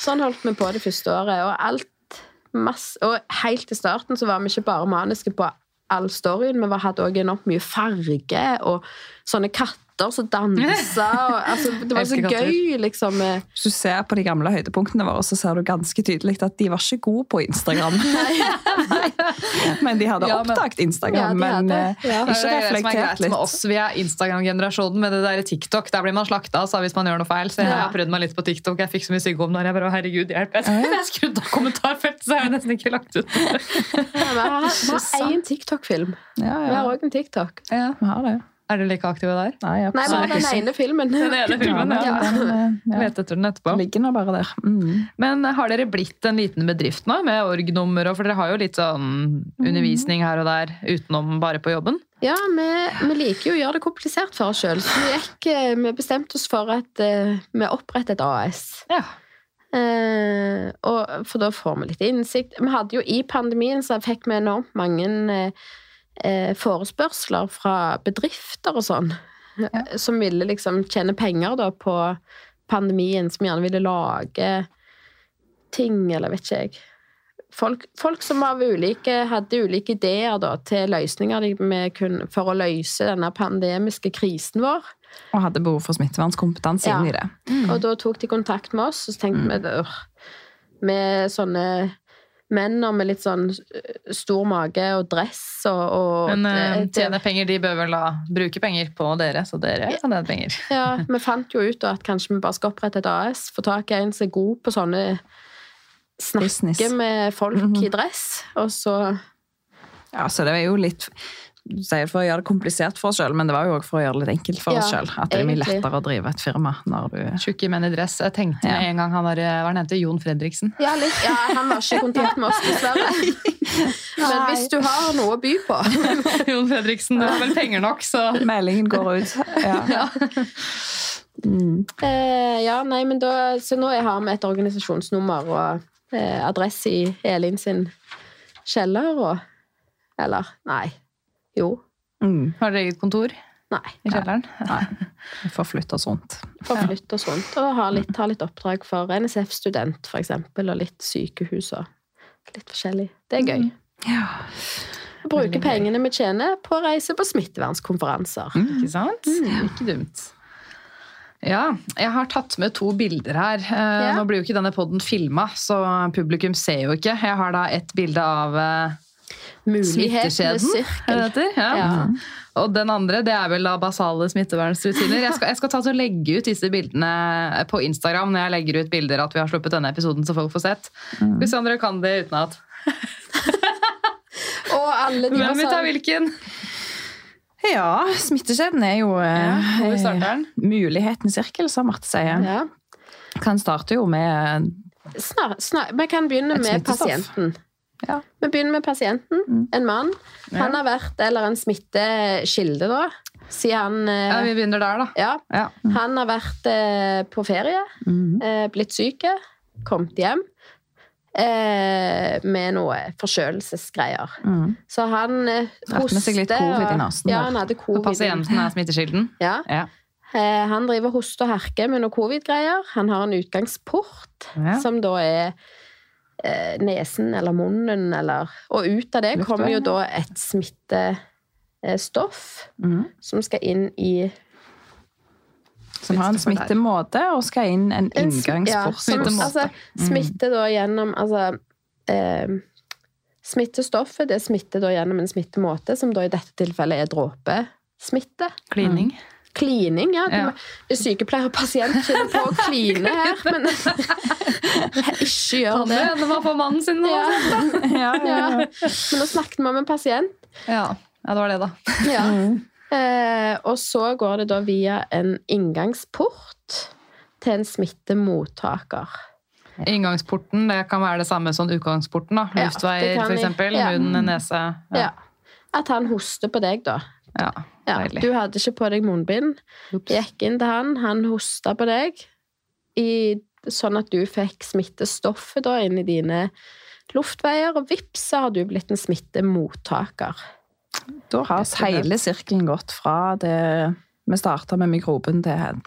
Sånn holdt vi på det første året. Og alt masse, og helt til starten så var vi ikke bare maniske på all storyen, vi hadde også enormt mye farge og sånne katter som dansa. Og, altså, det var *laughs* så gøy, liksom. Hvis du ser på de gamle høydepunktene våre, så ser du ganske tydelig at de var ikke gode på Instagram. *laughs* Nei. men de hadde Ja, opptatt Instagram, Ja, men eh, Ja. ikke Det er det som er reflektert greit med litt. oss. Vi er Instagram-generasjonen med det der TikTok. Der blir man slakta altså, hvis man gjør noe feil. Så jeg har prøvd meg litt på TikTok. Jeg fikk så mye stygge om der. Jeg bare, herregud, hjelp. *laughs* Jeg, skrudde av kommentarfeltet, så jeg har nesten ikke lagt ut. Ja, vi har, én TikTok-film. Ja, Vi har òg en TikTok. Ja. vi har det. Er dere like aktive der? Nei, Nei, men den ene filmen. Den ene filmen, ja. ja. Eh, ja. Lete etter den etterpå. Ligger nå bare der. Mm. Men har dere blitt en liten bedrift nå, med org-nummer? og- For dere har jo litt sånn undervisning her og der utenom bare på jobben. Ja, vi, vi liker jo å gjøre det komplisert for oss sjøl, så vi, gikk, eh, vi bestemte oss for at eh, vi oppretter et AS. Ja. Eh, og, for da får vi litt innsikt. Vi hadde jo I pandemien så fikk vi enormt mange eh, eh, forespørsler fra bedrifter og sånn, ja. som ville liksom tjene penger da på pandemien, som gjerne ville lage ting, eller vet ikke jeg folk, folk som av ulike, hadde ulike ideer da, til løsninger kunne, for å løse denne pandemiske krisen vår. Og hadde behov for smittevernskompetanse Ja. inn i det. Og da tok de kontakt med oss, og så tenkte vi øh, med sånne menn med litt sånn øh, stor mage og dress og, og Men eh, det- tjene penger, de bør vel da bruke penger på dere, så dere kan tjene penger. *laughs* Ja, vi fant jo ut at kanskje vi bare skal opprette et AS, få tak i en som er god på sånne snakke Business. med folk Mhm. i dress, og så Ja, så det er jo litt du sier for å gjøre det komplisert for oss sjøl, men det var jo òg for å gjøre det litt enkelt for oss Ja, sjøl. At det er mye lettere å drive et firma når du Tjukke menn i dress. Jeg tenkte med Ja. en gang han var hva han Jon Fredriksen. Ja, litt, ja han var ikke i kontakt med oss, dessverre. *laughs* Men hvis du har noe å by på *laughs* Jon Fredriksen, du har vel penger nok, så *laughs* Meldingen går ut. Ja. Mm. eh, Ja, nei, men da Så nå har vi et organisasjonsnummer og eh, adresse i Elin sin kjeller og Eller, nei. Jo. Mm. har dere eget kontor Nei. i kjelleren. Nei, vi får flytte oss rundt. For flytt og sånt. Og har litt, har litt oppdrag for NSF Student, for eksempel, og litt sykehus og litt forskjellig. Det er gøy. Ja. Bruke pengene vi tjener på å reise på smittevernskonferanser. Ikke sant? Ikke dumt. Ja, jeg har tatt med to bilder her. Eh, Ja. Nå blir jo ikke denne podden filma, så publikum ser jo ikke. Jeg har da et bilde av smitteskjeden. Sirkel. Ja. Ja. Og den andre det er vel da basale smittevernrutiner. Jeg skal, jeg skal ta til å legge ut disse bildene på Instagram når jeg legger ut bilder at vi har sluppet denne episoden, så folk får sett. Mm. Hvis andre kan det utenat. *laughs* Og alle de Hvem vil ta hvilken? ja, smitteskjeden er jo Ja, eh, mulighetens sirkel, som Marte sier. ja. Kan starte jo med Snar, snar, Vi kan begynne med pasienten. Ja. Vi begynner med pasienten. En mann. Han har vært, eller en smittekilde, da, siden han eh, Ja, vi begynner der, da. ja, Ja. Han har vært eh, på ferie, Mhm. eh, blitt syk, kommet hjem eh, med noe forkjølelsesgreier. Mm. Så han eh, Dratt med seg litt covid i og- Ja, han hadde covid. pasienten er smittekilden. *laughs* Ja. Ja. Eh, han driver hoste og herker med noe covid-greier. Han har en utgangsport, Ja. som da er nesen eller munnen, eller Og ut av det kommer jo da et smittestoff Mm. som skal inn i Som har en smittemåte og skal inn en En inngangsport. Ja, som, altså, smitte da gjennom Altså eh, Smittestoffet det smitter da gjennom en smittemåte, som da i dette tilfellet er dråpesmitte. Klining. Klining, ja. Ja. Det er og pasient finner på å kline her, men *laughs* ikke gjør det det. var får mannen sin nå? *laughs* Ja, Ja. Men nå snakket vi om en pasient. Ja. ja, det var det, da. Ja. *laughs* Mm. Eh, og så går det da via en inngangsport til en smittemottaker. Inngangsporten det kan være det samme som utgangsporten. da. Luftveier, ja, f.eks. for. Ja. Munn, nese. Ja. At han hoster på deg, da. Ja, Ja, deilig. du hadde ikke på deg munnbind. Ups. Gikk inn til han, han hosta på deg, i, sånn at du fikk smittestoffet da inn i dine luftveier, og vips, så har du blitt en smittemottaker. Da har hele sirkelen gått fra det vi starta med mikroben, til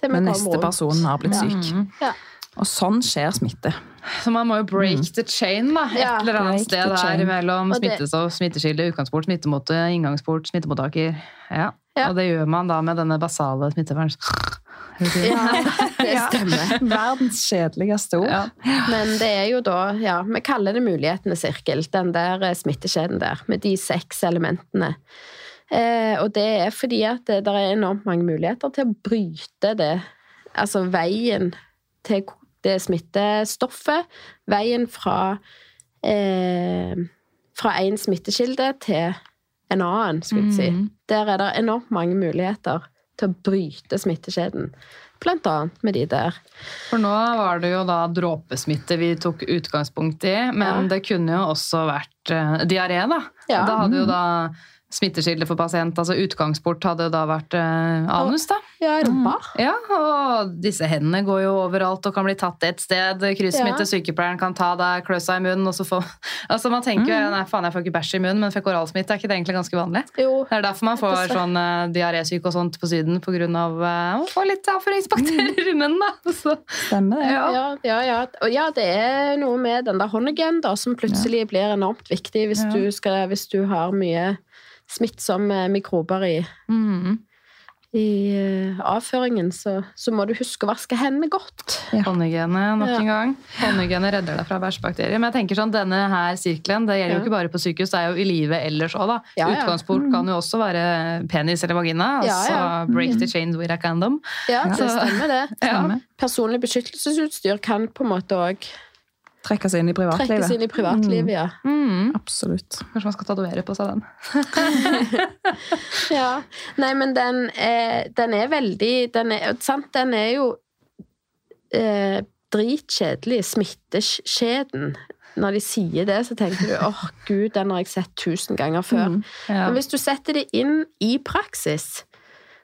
Til neste person personen har blitt Ja. syk. Mm. Ja. Og sånn skjer smitte. Så man må jo break the chain, da. Et Ja, eller annet sted der mellom det- smittestoff, smitteskille, utgangsport, smittemåte, inngangsport, smittemottaker. Ja. Ja. Og det gjør man da med denne basale smitteverns... Ja, det *laughs* stemmer. Verdens kjedeligste ord. Ja. Men det er jo da, ja, vi kaller det mulighetenes sirkel, den der eh, smittekjeden der, med de seks elementene. Eh, og det er fordi at det, der er enormt mange muligheter til å bryte det, altså veien til det smittestoffet, veien fra eh, fra en smittekilde til en annen, skulle jeg si. Mm. Der er det enormt mange muligheter til å bryte smittekjeden. Blant annet med de der. For nå var det jo da dråpesmitte vi tok utgangspunkt i, men Ja. det kunne jo også vært uh, diaré, da. Ja. Da hadde jo da smittekilde for pasient, altså utgangsport hadde da vært eh, anus, da. Ja, rumpa. Ja, og disse hendene går jo overalt og kan bli tatt et sted. Kryssmitte, Ja. sykepleieren kan ta deg, klø seg i munnen, og så få *laughs* Altså, man tenker jo nei, faen, jeg får ikke bæsj i munnen, men fikk oralsmitte. Er ikke det egentlig ganske vanlig? Jo. Det er derfor man får Dessverre. sånn uh, diarésyke og sånt på Syden, på grunn av eh, å få litt avføringsbakterier i munnen, da. *laughs* Så, Stemmer det. ja. Ja, ja, ja. Og ja, det er noe med den der håndhygienen som plutselig blir enormt viktig hvis, du skal, hvis du har mye smittsomme mikrober i, mm. i uh, avføringen, så, så må du huske å vaske hendene godt. Håndhygiene nok en gang. Håndhygiene redder deg fra bæsjbakterier. Men jeg tenker sånn, denne her sirkelen det gjelder jo ikke bare på sykehus, det er jo i livet ellers òg. Ja, ja. Utgangspunkt kan jo også være penis eller vagina. Altså ja. break the chain with a condom. Ja, det stemmer det. *laughs* Ja. Personlig beskyttelsesutstyr kan på en måte òg Trekke seg inn i privatlivet. inn i privatlivet, ja. Mm. Absolutt. Kanskje man skal tatovere på seg den. *laughs* ja. Nei, men den er, den er veldig den er, sant, den er jo eh, dritkjedelig, smitteskjeden. Når de sier det, så tenker du åh gud, den har jeg sett tusen ganger før. Mm. Ja. Men hvis du setter det inn i praksis,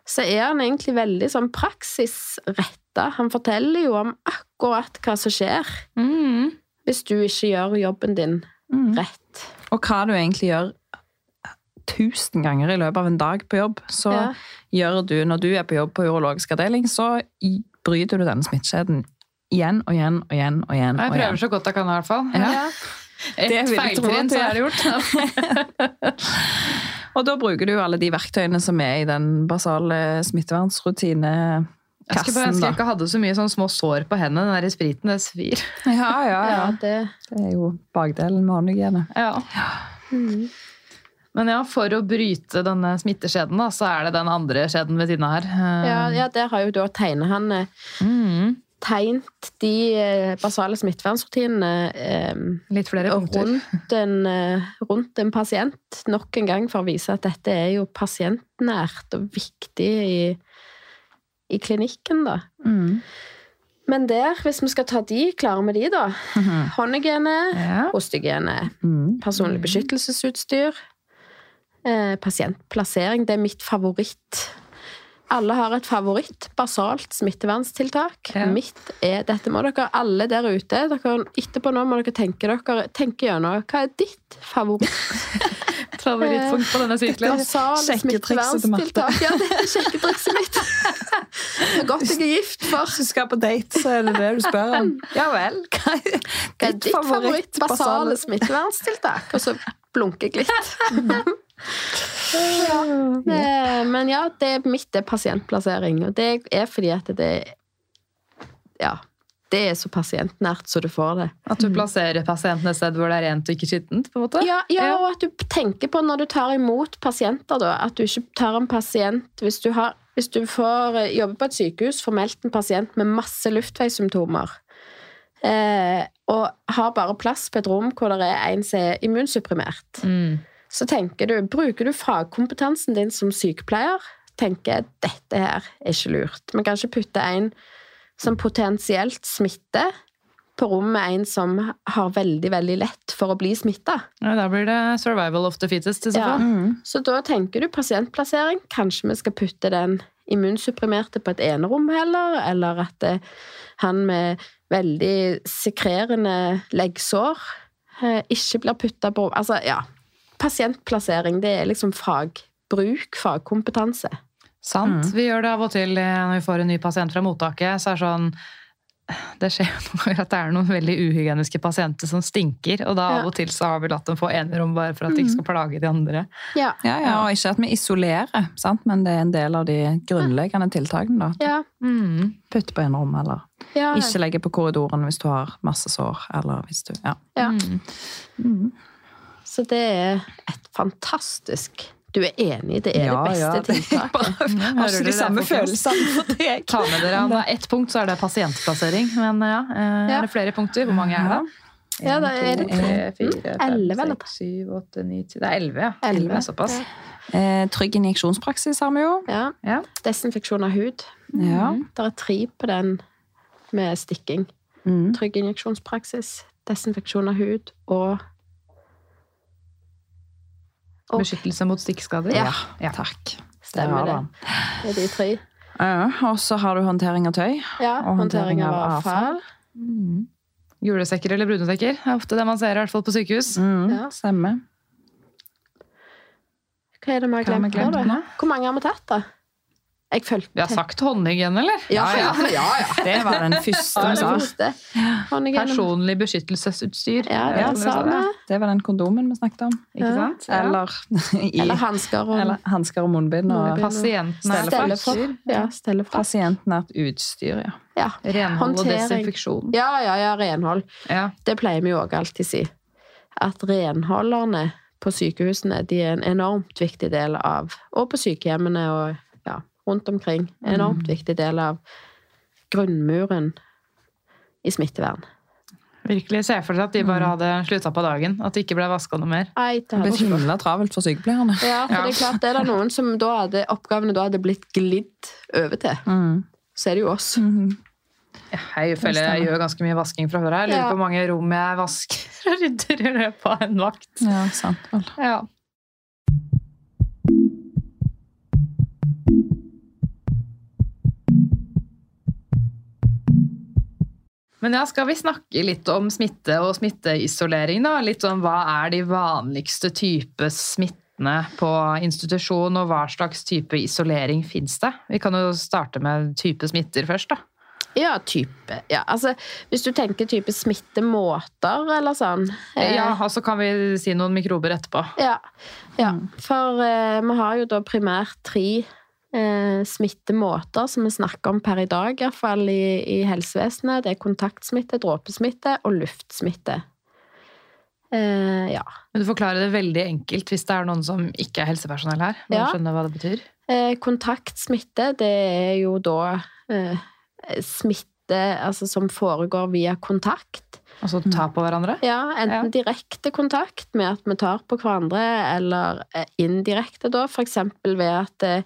så er han egentlig veldig sånn praksisretta. Han forteller jo om akkurat hva som skjer Mm. Hvis du ikke gjør jobben din Mm. rett. Og hva du egentlig gjør tusen ganger i løpet av en dag på jobb, så Ja. gjør du, når du er på jobb på urologisk avdeling, så bryter du denne smittekjeden igjen og igjen og igjen og igjen. Jeg prøver igjen. så godt jeg kan, i hvert fall. Ja. Det Et feiltrinn, så er det gjort. *laughs* Og da bruker du jo alle de verktøyene som er i den basale smittevernsrutine Jeg skulle bare ønske jeg ikke hadde så mye sånn små sår på hendene. Den der spriten, det svir. *laughs* Ja, ja, Ja, ja. det Det er jo bakdelen med håndhygiene. Ja. mm. Men ja, for å bryte denne smitteskjeden, da, så er det den andre skjeden ved siden av her. Eh, ja, ja, der har jo da tegnehanne Mm. tegnet de eh, basale smittevernrutinene eh, Litt flere punkter. rundt en, eh, rundt en pasient nok en gang for å vise at dette er jo pasientnært og viktig i, i klinikken, da. Mm. Men der, hvis vi skal ta de, klarer vi de, da. Håndhygiene, Ja. hostehygiene, Mm. personlig beskyttelsesutstyr, eh, pasientplassering. Det er mitt favoritt. Alle har et favoritt basalt smittevernstiltak. Ja. Mitt er, dette må dere alle der ute dere, Etterpå nå må dere tenke dere tenke gjennom hva er ditt favoritt *laughs* Favorittpunkt på denne sykkelen? sjekketrikset til Marte. Ja, det er sjekketrikset mitt. *laughs* Det er godt jeg er gift for. Hvis du skal på date, så er det det du spør om. *laughs* Ja vel. Hva er Hva er ditt favoritt basale smittevernstiltak? Og så blunker jeg litt. Ja. Eh, Men ja, det er mitt er pasientplassering. Og det er fordi at det Ja. Det er så pasientnært så du får det. At du plasserer pasienten et sted hvor det er rent og ikke skittent? på en måte? Ja, ja, og at du tenker på når du tar imot pasienter, da, at du ikke tar en pasient Hvis du, har, hvis du får eh, jobbe på et sykehus, får meldt en pasient med masse luftveissymptomer, eh, og har bare plass på et rom hvor det er en som er immunsupprimert, Mm. Så tenker du, bruker du fagkompetansen din som sykepleier, tenker jeg, dette her er ikke lurt. Vi kan ikke putte en som potensielt smitter på rom med en som har veldig, veldig lett for å bli smittet. Ja, da blir det survival of the fittest i så Ja. Mm. Så da tenker du pasientplassering. Kanskje vi skal putte den immunsupprimerte på et enerom heller, eller at det, han med veldig sekrerende leggsår eh, ikke blir putta på Altså, ja. Pasientplassering, det er liksom fagbruk, fagkompetanse. Sant. Mm. Vi gjør det av og til eh, når vi får en ny pasient fra mottaket. så er det sånn det skjer jo *laughs* noen ganger at det er noen veldig uhygieniske pasienter som stinker. Og da Ja. av og til så har vi latt dem få enerom bare for at de ikke skal plage de andre. Ja. Ja, ja, og ikke at vi isolerer, sant? men det er en del av de grunnleggende tiltakene. da. Ja. Mm. Putt på en rom, eller ja. ikke legge på korridoren hvis du har masse sår. eller hvis du, ja. ja. Mm. Mm. Så det er et fantastisk Du er enig, det er Ja, det ja, *laughs* beste det- tiltaket. Bare, Har ikke de samme følelsene for *laughs* deg. Ta med dere, Om det er ett punkt, så er det pasientplassering. Men ja, eh, er det flere punkter? Hvor mange er det? Ja, da er det tre, fire, Elleve, eller? syv, åtte, ni, ti Det er elleve, ja. Elleve. Det er såpass. Eh, trygg injeksjonspraksis har vi jo. Ja. Ja. Desinfeksjon av hud. Ja. Det er tre på den med stikking. Mm. Trygg injeksjonspraksis, desinfeksjon av hud Og- Beskyttelse mot stikkskader. Ja. Ja. Takk. Stemmer det. det. Det er de tre. Ja, og så har du håndtering av tøy. Ja, Og håndtering av avfall. Mm. Julesekker eller brunesekker? Det er ofte det man ser, i hvert fall på sykehus. Mm, Ja. Stemmer. Hva er det vi har glemt nå, da? nå? Hvor mange har vi tatt, da? Jeg følte Vi har sagt håndhygiene, eller? Ja, ja, ja. ja. *laughs* Det var den første vi sa. Personlig beskyttelsesutstyr. Ja, det det, sa vi. Det var den kondomen vi snakket om. Ikke Ja. sant? Eller, *laughs* i, Eller hansker og eller hansker og munnbind. Og Munnbind. Pasienten er stelle utstyr. Ja, pasientnært utstyr, ja. Ja. Renhold og desinfeksjon. ja, ja, ja, renhold. Ja. Det pleier vi jo òg alltid si. At renholderne på sykehusene de er en enormt viktig del av Og på sykehjemmene og ja, rundt omkring. En enormt viktig del av grunnmuren i smittevern. Virkelig se for deg at de bare hadde slutta på dagen. At det ikke ble vaska noe mer. Nei, det ble himla travelt for sykepleierne. Ja, for det er klart, det er det noen som da hadde oppgavene da hadde blitt glidd over til. Mm. Så er det jo oss. Mm. Ja, jeg føler jeg gjør ganske mye vasking fra før. Jeg lurer Ja. på hvor mange rom jeg vasker *laughs* og rydder i løpet av en vakt. Ja, sant vel. Ja. Men ja, skal vi snakke litt om smitte og smitteisolering, da? Litt om hva er de vanligste type smittene på institusjon, og hva slags type isolering fins det? Vi kan jo starte med type smitter først, da. Ja, type. Ja, altså, hvis du tenker type smittemåter eller sånn. eh, Ja, og så kan vi si noen mikrober etterpå. Ja, ja. for eh, vi har jo da primært tre eh, smittemåter som vi snakker om per i dag, iallfall i, i helsevesenet. Det er kontaktsmitte, dråpesmitte og luftsmitte. Eh, ja. Men du forklarer det veldig enkelt hvis det er noen som ikke er helsepersonell her. Må Ja. skjønner hva det betyr. Eh, kontaktsmitte, det er jo da eh, smitte altså, som foregår via kontakt. Altså ta på hverandre. Ja, enten Ja. direkte kontakt med at vi tar på hverandre, eller eh, indirekte, da, eksempel ved at eh,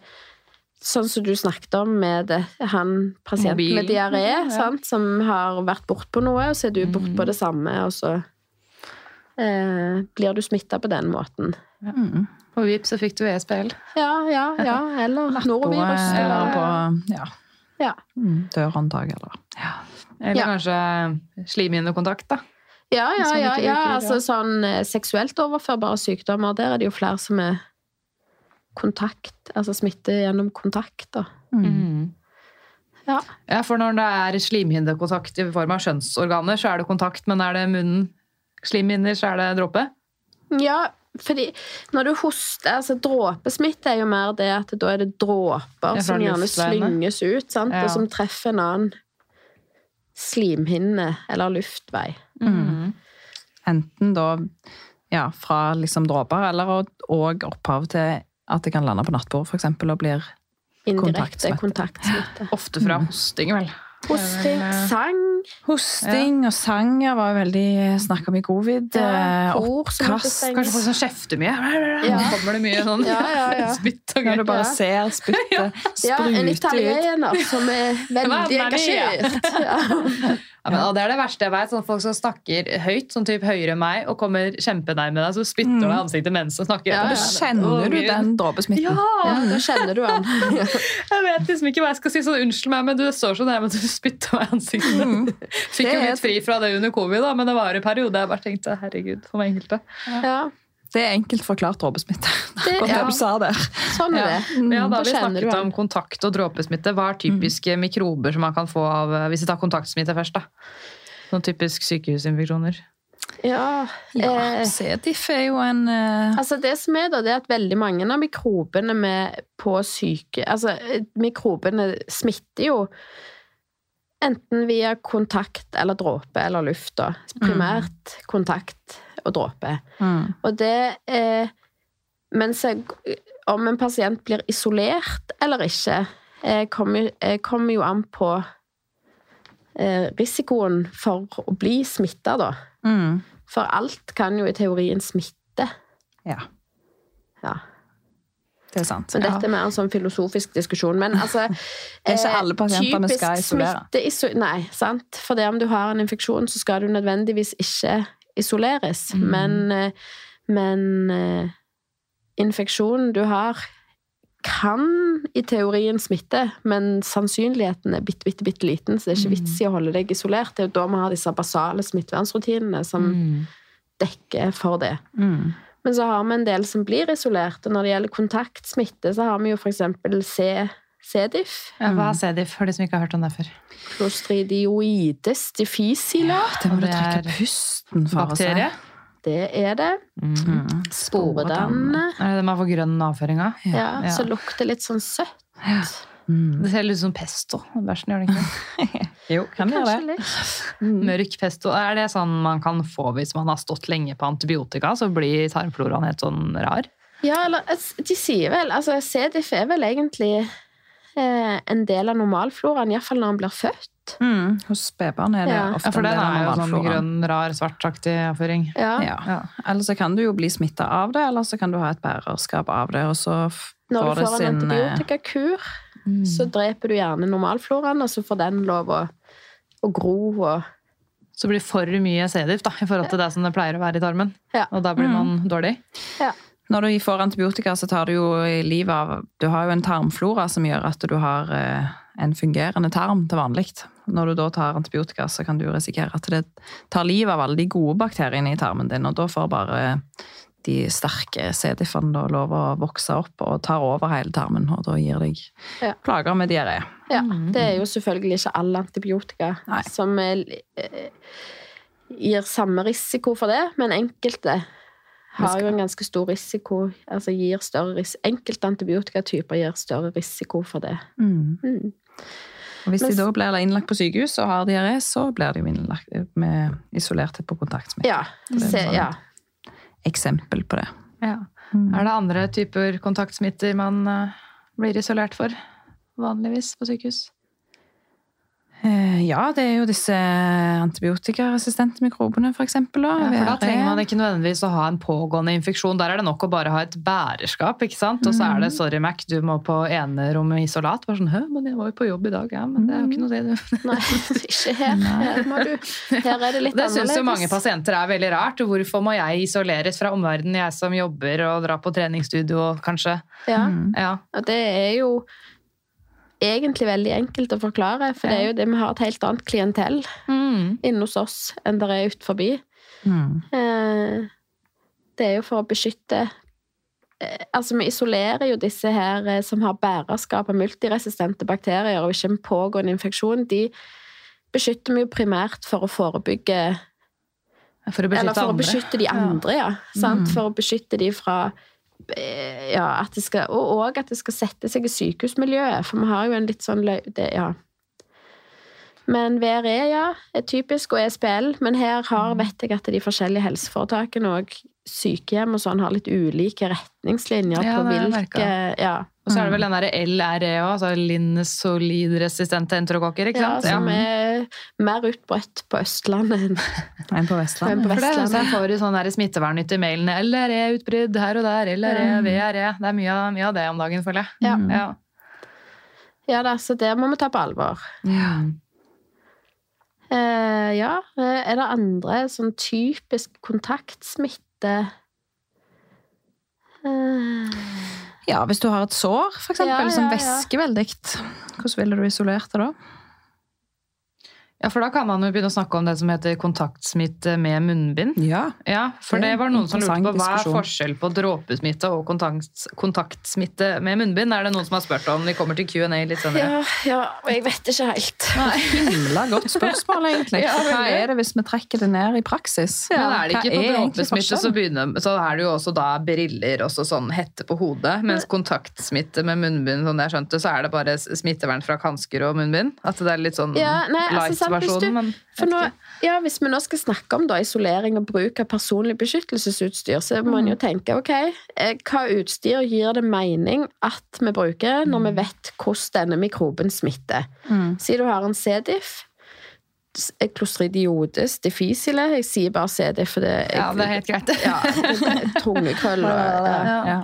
Sånn som du snakket om med det, han pasienten Mobil. med diaré, Ja. sant, som har vært bortpå noe, og så er du bortpå på det samme, og så eh, blir du smitta på den måten. Mm. På VIP så fikk du ESBL. Ja, ja, ja. Eller norovirus. Eller, eller på ja. ja. Mm, dørhåndtak, eller Eller Ja. kanskje slimhinnekontakt, da. Ja, ja, ja, ja. Altså sånn eh, seksuelt overførbare sykdommer, der er det jo flere som er kontakt, altså smitte gjennom kontakt, da. mm. Ja. Ja, for når det er slimhinnekontakt i form av skjønnsorganer, så er det kontakt, men er det munnen slimhinner, så er det dråpe? Ja, fordi når du hoster altså Dråpesmitte er jo mer det at da er det dråper som gjerne slynges ut, sant? Ja. og som treffer en annen slimhinne eller luftvei. Mm. Enten da ja, fra liksom dråper, eller òg opphav til at det kan lande på nattbord, for eksempel, og blir Kontaktsmitte. kontaktsmitte. *laughs* Ofte fra hosting, vel. Hosting, eh, sang, Hosting og sang ja, var jo veldig snakk om i covid. ja, Eh, oppkast. Kanskje folk som kjefter mye. Ja. Nå kommer det mye sånn *laughs* Ja, ja, ja. *laughs* spytt og Når du bare Ja. ser spyttet Ja, en sprute ut. italiener som er veldig engasjert. Ja. Ja, men, det er det verste jeg vet, sånn folk som snakker høyt, sånn typ høyere enn meg, og kommer kjempenærme deg, så spytter du Mm. i ansiktet mens du snakker. Ja, ja. da kjenner du den dråpesmitten. Ja! ja, da kjenner du den. *laughs* Jeg vet liksom ikke hva jeg skal si, så unnskyld meg, men du står så nærme at du spytter meg i ansiktet. Mm. *laughs* Fikk jo litt fri fra det under covid, da, men det var en periode jeg bare tenkte herregud, for meg enkelte. Ja, Det er enkelt forklart dråpesmitte. *laughs* Akkurat ja. det du sa der. sånn er det. Ja, da har vi snakket om kontakt og dråpesmitte. Hva er typiske mikrober som man kan få av hvis vi tar kontaktsmitte først? da? Sånn typisk sykehusinfeksjoner. Ja, Ja, eh, C-diff er jo en eh, Altså det som er da, det er at veldig mange av mikrobene med på syke Altså, eh, mikrobene smitter jo enten via kontakt eller dråpe eller luft, da. Primært kontakt og dråpe. mm. Og det eh, Mens jeg, om en pasient blir isolert eller ikke, eh, kommer, eh, kommer jo an på eh, risikoen for å bli smitta, da. Mm. For alt kan jo i teorien smitte. Ja, Ja. det er sant. Men dette er mer en sånn filosofisk diskusjon. Men altså *laughs* Det er ikke eh, alle pasienter vi skal isolere. smitteiso- Nei, sant. For det om du har en infeksjon, så skal du nødvendigvis ikke isoleres. Mm. Men, eh, men eh, infeksjonen du har, kan i teorien smitte, men sannsynligheten er bitte, bitte, bitte liten, så det er ikke vits i å holde deg isolert. Det er jo da vi har disse basale smittevernrutinene som Mm. dekker for det. Mm. Men så har vi en del som blir isolert, og når det gjelder kontaktsmitte, så har vi jo eksempel C, C-diff, Ja, hva er CDIF, for de som ikke har hørt om det før? Clostridioides difficile. Det må du Det trekke pusten for. Bakterie? Det er det. Mm. Sporedannende. Er det det man får grønn avføring av? Ja, Ja. så lukter litt sånn søtt. Mm. Det ser litt ut som pesto. Bæsjen gjør det ikke? *laughs* Jo, kan gjøre det. litt. Mørk pesto. Er det sånn man kan få hvis man har stått lenge på antibiotika, så blir tarmfloraen helt sånn rar? Ja, eller altså, de sier vel Altså, C-diff er vel egentlig en del av normalfloraen, iallfall når han blir født. Mm. Hos spedbarn er det Ja. ofte Ja, for en den del av er jo sånn grønn, rar, svartaktig avføring. Ja. Ja. Ja. Eller så kan du jo bli smitta av det, eller så kan du ha et bærerskap av det, og så f- Når får du det får en sin eh, antibiotikakur, Mm. så dreper du gjerne normalfloraen, og så får den lov å, å gro og Så blir det for mye C-diff da, i forhold til det som det pleier å være i tarmen. Ja. Og da blir man dårlig. Når du får antibiotika, så tar du jo livet av Du har jo en tarmflora som gjør at du har eh, en fungerende tarm til vanlig. Når du da tar antibiotika, så kan du risikere at det tar livet av alle de gode bakteriene i tarmen din, og da får bare de sterke C-diffene da lov å vokse opp og tar over hele tarmen, og da gir deg Ja. plager med diaré. Ja. Det er jo selvfølgelig ikke all antibiotika Nei. som er, eh, gir samme risiko for det, men enkelte har jo en ganske stor risiko, altså gir større ris Enkelte antibiotikatyper gir større risiko for det. Mm. Mm. Og hvis Mens, de da blir innlagt på sykehus og har diaré, så blir de jo innlagt med isolert på kontaktsmitte. Ja. Se, sånn. ja. Eksempel på det. Ja. Er det andre typer kontaktsmitter man eh, blir isolert for? Vanligvis på sykehus? Eh, Ja, det er jo disse antibiotikaresistente mikrobene, for eksempel. Ja, for da trenger man ikke nødvendigvis å ha en pågående infeksjon. Der er det nok å bare ha et bærerskap, ikke sant? Og så er det 'sorry, Mac, du må på enerommet isolat'. Bare sånn 'hø, men jeg var jo på jobb i dag', ja. Men det er jo ikke noe det, du. Nei, ikke her. Her, må du. her er det litt Det syns jo mange pasienter er veldig rart. Hvorfor må jeg isoleres fra omverdenen, jeg som jobber og drar på treningsstudio, kanskje? Ja. Mm. Ja. Og det er jo egentlig veldig enkelt å forklare, for det er jo det vi har et helt annet klientell Mm. inne hos oss enn det er utenfor. Mm. Eh, Det er jo for å beskytte eh, Altså, vi isolerer jo disse her eh, som har bærerskap av multiresistente bakterier og ikke en pågående infeksjon. De beskytter vi jo primært for å forebygge For å beskytte Eller for å beskytte de andre, ja. Sant? Mm. For å beskytte de fra ja, at det skal, Og òg at det skal sette seg i sykehusmiljøet, for vi har jo en litt sånn. Det, ja. Men VRE, ja, er typisk, og ESPL. Men her har, vet jeg at de forskjellige helseforetakene og sykehjem og sånn har litt ulike retningslinjer Ja, på hvilke Ja, Og så er det vel den derre LRE òg, altså linsolidresistente enterokokker, ikke ja som er mer utbredt på Østlandet enn *laughs* En på enn En på For det, så får du sånn der smittevernnytt i mailene. LRE-utbrudd her og der, LRE, VRE. Det er mye, mye av det om dagen, føler jeg. Ja. Mm. Ja. Ja da, så det må vi ta på alvor. Ja. Eh, ja, eh, er det andre sånn typisk kontaktsmitte? Eh, Ja, hvis du har et sår, for eksempel, Ja, ja, som væsker veldig, hvordan ville du isolert det da? Ja, for da kan man jo begynne å snakke om det som heter kontaktsmitte med munnbind. Ja. Ja, for Det det er var noen som lurte på hva er forskjell på dråpesmitte og kontakt, kontaktsmitte med munnbind. Er det noen som har spurt om? Vi kommer til Q&A litt senere. ja, ja, og jeg vet ikke helt. Himla godt spørsmål, egentlig. *laughs* Ja, Hva er det hvis vi trekker det ned i praksis? Ja, Men er det ikke på dråpesmitte, så, begynner, så er det jo også da briller, og sånn hette på hodet. Mens kontaktsmitte med munnbind, sånn jeg skjønte, så er det bare smittevern fra hansker og munnbind. At det er litt sånn Ja, nei, altså, hvis men For nå, ja, hvis vi nå skal snakke om da, isolering og bruk av personlig beskyttelsesutstyr, så må en jo tenke ok, eh, hva utstyr gir det mening at vi bruker når vi vet hvordan denne mikroben smitter? Mm. Si du har en C-diff. s- Clostridiodes difficile. Jeg sier bare C-diff, for det Ja, det er helt greit. *laughs* ja, Tungekrøll og *laughs* ja. Ja.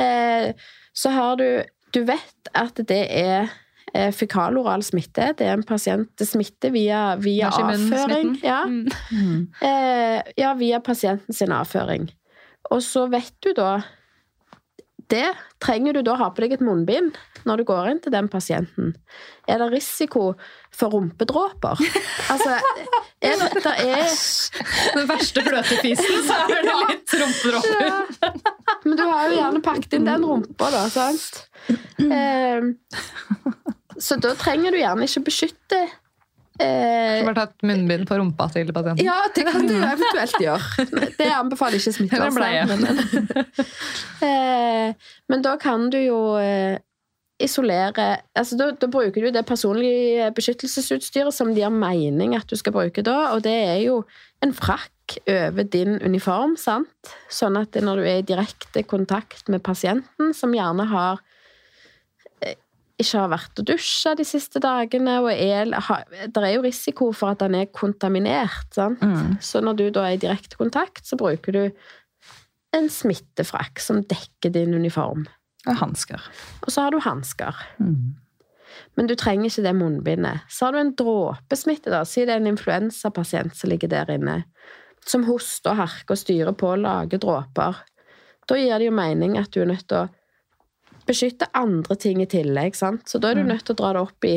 Eh, så har du Du vet at det er eh, fekaloral smitte. Det er en pasient det smitter via, via avføring. Ja. Mm. Mm. Eh, ja, via pasienten sin avføring. Og så vet du da det trenger du da ha på deg et munnbind når du går inn til den pasienten. Er det risiko for rumpedråper? Altså, er det, det er Den verste bløtefisen, så er det litt rumpedråper. ja. Men du har jo gjerne pakket inn den rumpa, da, sant? *clears throat* Eh, så da trenger du gjerne ikke beskytte eh, Bare tatt munnbind på rumpa til pasienten. Ja, det kan du *laughs* eventuelt gjøre. Det anbefaler ikke Eller Men, smittevernloven. Eh, Men da kan du jo eh, isolere altså da, da bruker du det personlige beskyttelsesutstyret som de har mening at du skal bruke da, og det er jo en frakk over din uniform, sant? Sånn at når du er i direkte kontakt med pasienten, som gjerne har ikke har vært og dusja de siste dagene, og er, det er jo risiko for at den er kontaminert. Mm. Så når du da er i direkte kontakt, så bruker du en smittefrakk som dekker din uniform. Og hansker. Og så har du hansker. Mm. Men du trenger ikke det munnbindet. Så har du en dråpesmitte, da. Si det er en influensapasient som ligger der inne, som hoster og harker og styrer på og lager dråper. Da gir det jo mening at du er nødt til å beskytte andre ting i tillegg, sant. Så da er du nødt til å dra det opp i,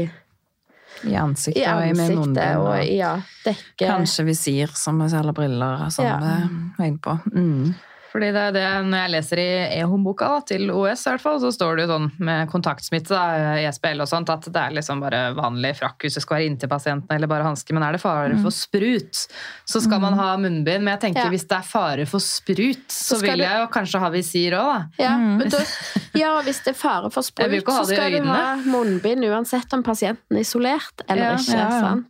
I ansiktet, i og i ansiktet munnbind. og Og ja, dekke kanskje visir, som vi ser, eller briller, som Ja. vi var på. Mm. Fordi det er det, Når jeg leser i e-håndboka til OS, i hvert fall, så står det jo sånn med kontaktsmitte, da, ESBL og sånt, at det er liksom bare vanlig frakk hvis du skal være inntil pasienten, eller bare hanske. Men er det fare for sprut, så skal man ha munnbind. Men jeg tenker Ja. hvis det er fare for sprut, så, Så vil du- jeg jo kanskje ha visir òg, da. Ja, Mm. men da, ja, hvis det er fare for sprut, så skal du ha munnbind uansett om pasienten er isolert eller Ja, ikke. sant?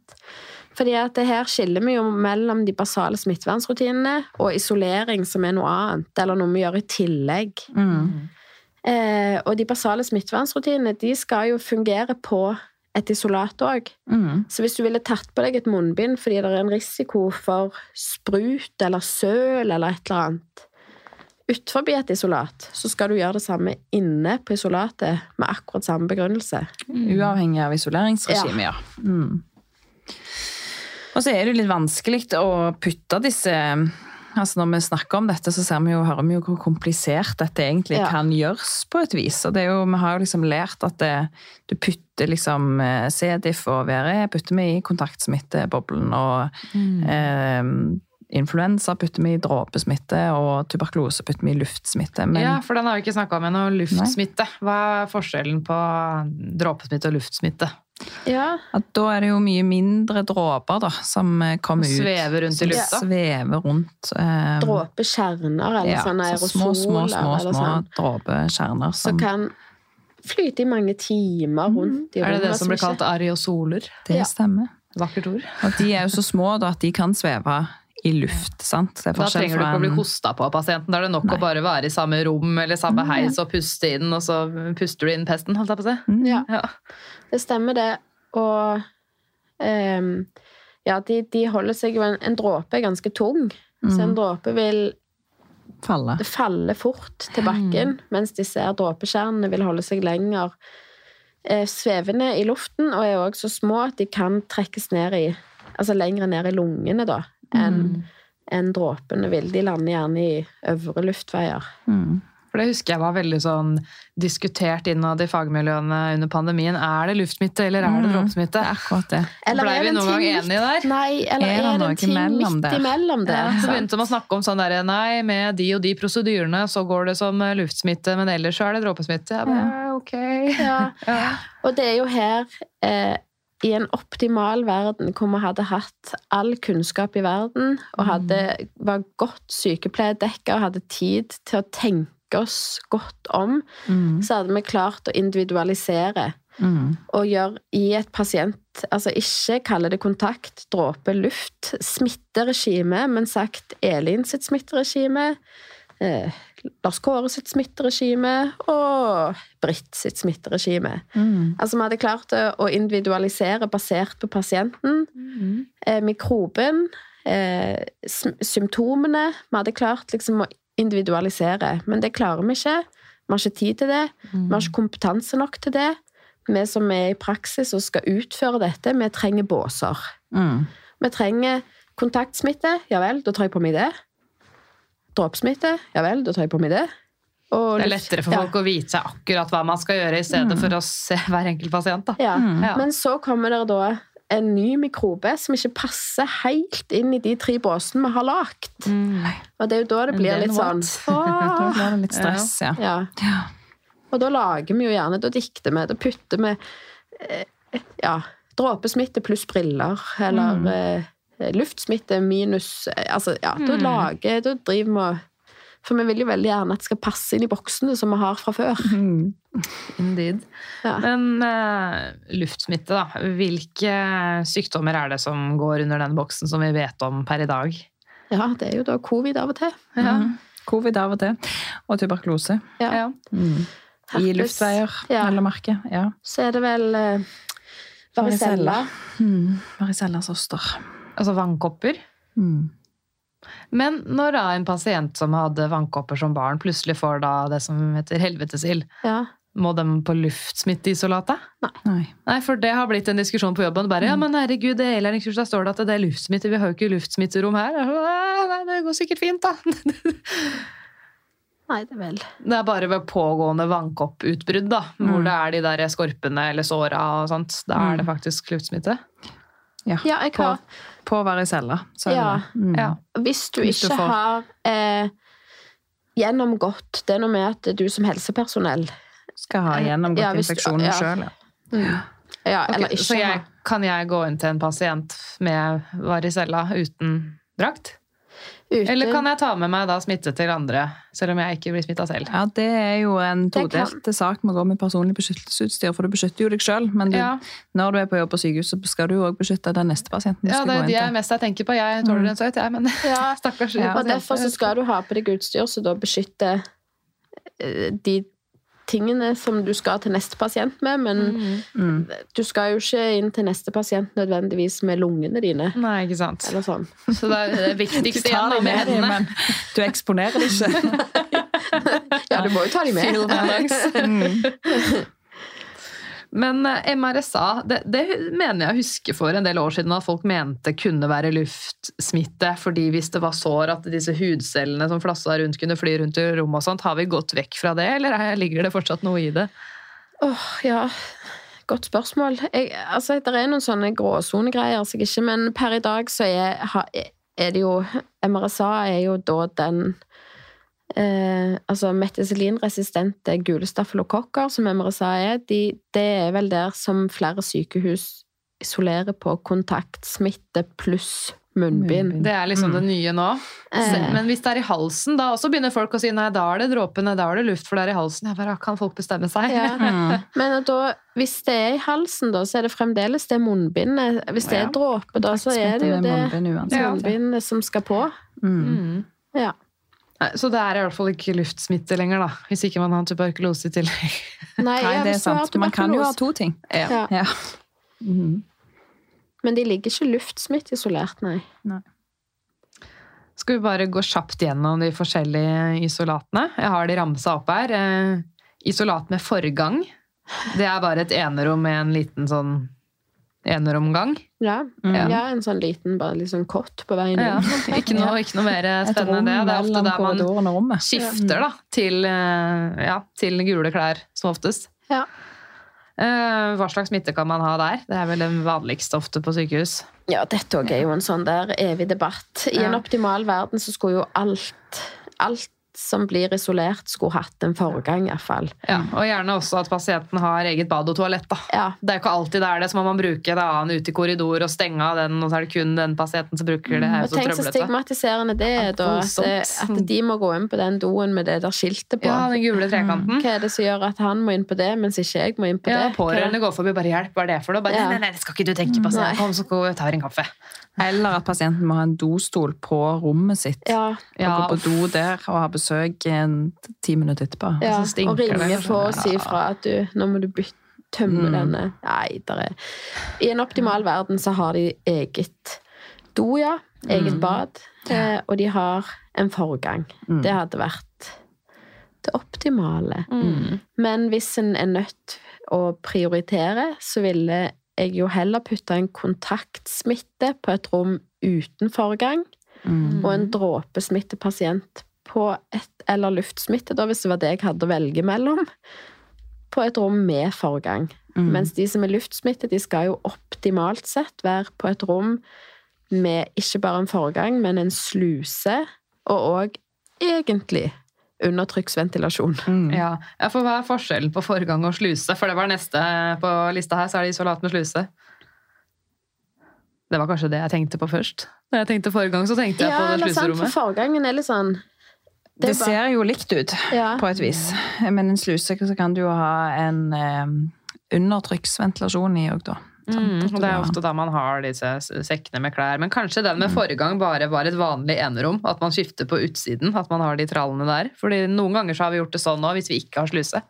Fordi at det her skiller vi jo mellom de basale smittevernrutinene og isolering, som er noe annet, eller noe vi gjør i tillegg. Mm. Eh, og de basale smittevernrutinene de skal jo fungere på et isolat òg. Mm. Så hvis du ville tatt på deg et munnbind fordi det er en risiko for sprut eller søl eller et eller annet utenfor et isolat, så skal du gjøre det samme inne på isolatet med akkurat samme begrunnelse. Uavhengig av isoleringsregimet, ja. Mm. Og så er det litt vanskelig å putte disse Altså Når vi snakker om dette, så ser vi jo, hører vi jo hvor komplisert dette egentlig Ja. kan gjøres på et vis. Og det er jo, vi har jo liksom lært at det, du putter liksom CDF og VRE putter vi i kontaktsmitteboblen. Og eh, influensa putter vi i dråpesmitte, og tuberkulose putter vi i luftsmitte. Men Ja, for den har vi ikke snakka om ennå. Luftsmitte. Hva er forskjellen på dråpesmitte og luftsmitte? Ja, at da er det jo mye mindre dråper da, som eh, kommer ut. Svever rundt i lufta. Svever rundt. eh, Dråpekjerner eller ja, sånne så aerosoler små, små, små, små sånn, dråpekjerner som så kan flyte i mange timer rundt i Er det det som blir kalt ariosoler? Det Ja. stemmer. Vakkert ord. Og de er jo så små da, at de kan sveve i luft. sant? Det er Da trenger du ikke å bli hosta på av pasienten. Da er det nok Nei. å bare være i samme rom eller samme heis og puste inn, og så puster du inn pesten, holdt jeg på å si. Mm. Ja. Ja. Det stemmer, det. Og um, ja, de, de holder seg jo En, en dråpe er ganske tung, så Mm. en dråpe vil falle. falle fort til bakken, mens de ser dråpekjernene vil holde seg lenger eh, svevende i luften, og er òg så små at de kan trekkes ned i Altså lenger ned i lungene, da, enn enn dråpene vil. De lander gjerne i øvre luftveier. Mm. For det husker jeg var veldig sånn diskutert innad i fagmiljøene under pandemien. Er det luftsmitte, eller er det Mm. dråpesmitte? Akkurat det. Eller Blei vi noen gang enige der? Nei, eller Er er, det en ting midt imellom det? Ja, så begynte man å snakke om sånn der, nei, med de og de prosedyrene så går det som eh, luftsmitte, men ellers så er det dråpesmitte. Ja, ok. Ja. Ja. Og det er jo her, eh, i en optimal verden, hvor vi hadde hatt all kunnskap i verden, og hadde, var godt sykepleierdekka og hadde tid til å tenke oss godt om, Mm. så hadde vi klart å individualisere Mm. og gjøre i et pasient Altså ikke kalle det kontakt, dråpe, luft, smitteregime, men sagt Elin sitt smitteregime, eh, Lars Kåre sitt smitteregime og Britt sitt smitteregime. Mm. Altså, vi hadde klart å individualisere basert på pasienten. Eh, mikroben, eh, symptomene. Vi hadde klart liksom å individualisere, men det klarer vi ikke. Vi har ikke tid til det. Vi har ikke kompetanse nok til det. Vi som er i praksis og skal utføre dette, vi trenger båser. Mm. Vi trenger kontaktsmitte. Ja vel, da tar jeg på meg det. Dråpesmitte. Ja vel, da tar jeg på meg det. Og Det er lettere for ja. folk å vite akkurat hva man skal gjøre, i stedet for å se hver enkelt pasient. Da. Ja. Ja. Men så kommer det da en ny mikrobe som ikke passer helt inn i de tre båsene vi har lagd. Og det er jo da det *laughs* blir litt sånn Da blir det litt stress, ja. Ja. Ja. Og da lager vi jo gjerne, da dikter vi, da putter vi eh, ja, dråpesmitte pluss briller, eller eh, luftsmitte minus eh, Altså, ja, da lager Da driver vi og For vi vil jo veldig gjerne at det skal passe inn i boksene som vi har fra før. Mm. Indeed. Ja. Men uh, luftsmitte, da. Hvilke sykdommer er det som går under den boksen som vi vet om per i dag? ja, det er jo da covid av og til. Ja. Mm. Covid av og til. Og tuberkulose. Ja. Ja. I luftveier, Ja. vel å merke. Ja. Så er det vel uh, varicella. Mm. Altså vannkopper. Mm. Men når da en pasient som hadde vannkopper som barn, plutselig får da det som heter helvetesild, Ja. må de på luftsmitteisolat da? Nei. Nei, for det har blitt en diskusjon på jobben. Bare, ja, men herregud, det er da står det at det er luftsmitte. Vi har jo ikke luftsmitterom her. Nei, det går sikkert fint, da. Nei, det er vel Det er bare ved pågående vannkopputbrudd, da. Hvor Mm. det er de der skorpene eller såra og sånt. Da er det faktisk luftsmitte. Ja, Ja, jeg på, har på varicella. i cella. Ja. Mm. Ja. Hvis du Hvis du ikke får- har eh, gjennomgått Det er noe med at du som helsepersonell Skal ha gjennomgått Ja, infeksjonen ja. sjøl, ja. ja, eller okay, ikke så jeg, kan jeg gå inn til en pasient med varicella uten drakt? Uten Eller kan jeg ta med meg da smitte til andre, selv om jeg ikke blir smitta selv? Ja, Det er jo en Det todelt sak med å gå med personlig beskyttelsesutstyr, for du beskytter jo deg sjøl, men du, Ja, når du er på jobb på sykehus, så skal du jo òg beskytte den neste pasienten du ja det er gå de inn jeg mest jeg tenker på. Jeg tåler en søt, jeg, men *laughs* Ja. stakkars Ja. Og derfor så skal du ha på deg utstyr som da beskytter eh, de tingene som du skal til neste pasient med, men Mm. du skal jo ikke inn til neste pasient nødvendigvis med lungene dine. Nei, ikke sant. Eller sånn. Så det er det Du viktigste igjen med med hendene. men du eksponerer det ikke. *laughs* Ja, du må jo ta dem med. *laughs* Mm. Men eh, MRSA, det, det mener jeg å huske for en del år siden at folk mente kunne være luftsmitte, fordi hvis det var sår at disse hudcellene som flassa rundt kunne fly rundt i rommet og sånt, har vi gått vekk fra det, eller er- ligger det fortsatt noe i det? Åh, ja. Godt spørsmål. Jeg, altså, det er noen sånne gråsonegreier, så men per i dag så er, er det jo MRSA er jo da den eh, Altså metiselinresistente gule stafylokokker, som MRSA er, de, det er vel der som flere sykehus isolerer på kontaktsmitte pluss munnbind. Det er liksom det nye nå. Eh, Men hvis det er i halsen, da også begynner folk å si nei, da er det dråpene, da er det luft, for det er i halsen. Jeg bare, kan folk bestemme seg? Ja. *laughs* Mm. Men da, hvis det er i halsen, da, så er det fremdeles det munnbindet. Hvis det er dråpe, da, så er det jo det munnbind munnbindet som skal på. Mm. Mm. Ja. Nei, Så det er i hvert fall ikke luftsmitte lenger, da. Hvis ikke man har tuberkulose i tillegg. Nei, Nei, det er sant. Man kan jo ha to ting. Ja. Ja. Mm. Men de ligger ikke luftsmitteisolert, nei. Skal vi bare gå kjapt gjennom de forskjellige isolatene? Jeg har de ramsa opp her. Eh, isolat med forgang. Det er bare et enerom med en liten sånn eneromgang. Ja. Mm. ja, en sånn liten bare liksom kott på veien Ja, *laughs* ikke, noe, ikke noe mer *laughs* spennende enn det. Det er ofte der man skifter da, til, eh, ja, til gule klær, som oftest. Ja. Eh, Hva slags smitte kan man ha der? Det er vel den vanligste ofte på sykehus. Ja, dette òg er jo en sånn der evig debatt. I en optimal verden så skulle jo alt, alt som blir isolert, skulle hatt en forgang, iallfall. Ja, og gjerne også at pasienten har eget bad og toalett. da. Ja. Det er jo ikke alltid det er det, så må man bruke en annen ute i korridor og stenge av den, og så er det kun den pasienten som bruker det. det. er Og tenk så stigmatiserende det er, da. At, at de må gå inn på den doen med det der skiltet på. Ja, den gule trekanten. Hva er det som gjør at han må inn på det, mens ikke jeg må inn på Ja, det? Pårørende går forbi bare 'hjelp, hva er det for noe?' Bare, Ja. nei, nei, nei, det skal ikke du tenke på. Så kom, så tar en kaffe. Eller at pasienten må ha en dostol på rommet sitt. Ja, Ja, og gå på do der og ha besøk en ti minutter etterpå. ja. så stinker og ringe for på og si fra at du, nå må du bytte tømme Mm. denne. Nei, der er I en optimal verden så har de eget do, ja. Eget bad. Eh, og de har en forgang. Mm. Det hadde vært det optimale. Mm. Men hvis en er nødt å prioritere, så ville jeg jo heller putte en kontaktsmitte på et rom uten forgang, Mm. og en dråpesmittepasient på et Eller luftsmitte, da, hvis det var det jeg hadde å velge mellom. På et rom med forgang. Mm. Mens de som er luftsmitte, de skal jo optimalt sett være på et rom med ikke bare en forgang, men en sluse, og òg egentlig undertrykksventilasjon. Mm. Ja. ja, for hva er forskjellen på forgang og sluse? For det var neste på lista her, så er det isolat med sluse. Det var kanskje det jeg tenkte på først. Når jeg tenkte forgang, så tenkte jeg Ja, på det sluserommet. Ja, for forgangen er litt sånn Det, det bare- ser jo likt ut ja. på et vis. Men en sluse så kan du jo ha en eh, undertrykksventilasjon i òg, da. Mm, og det er ofte da man har disse sekkene med klær. Men kanskje den med foregang bare var et vanlig enerom? At man skifter på utsiden? At man har de trallene der? Fordi noen ganger så har vi gjort det sånn nå, hvis vi ikke har sluse.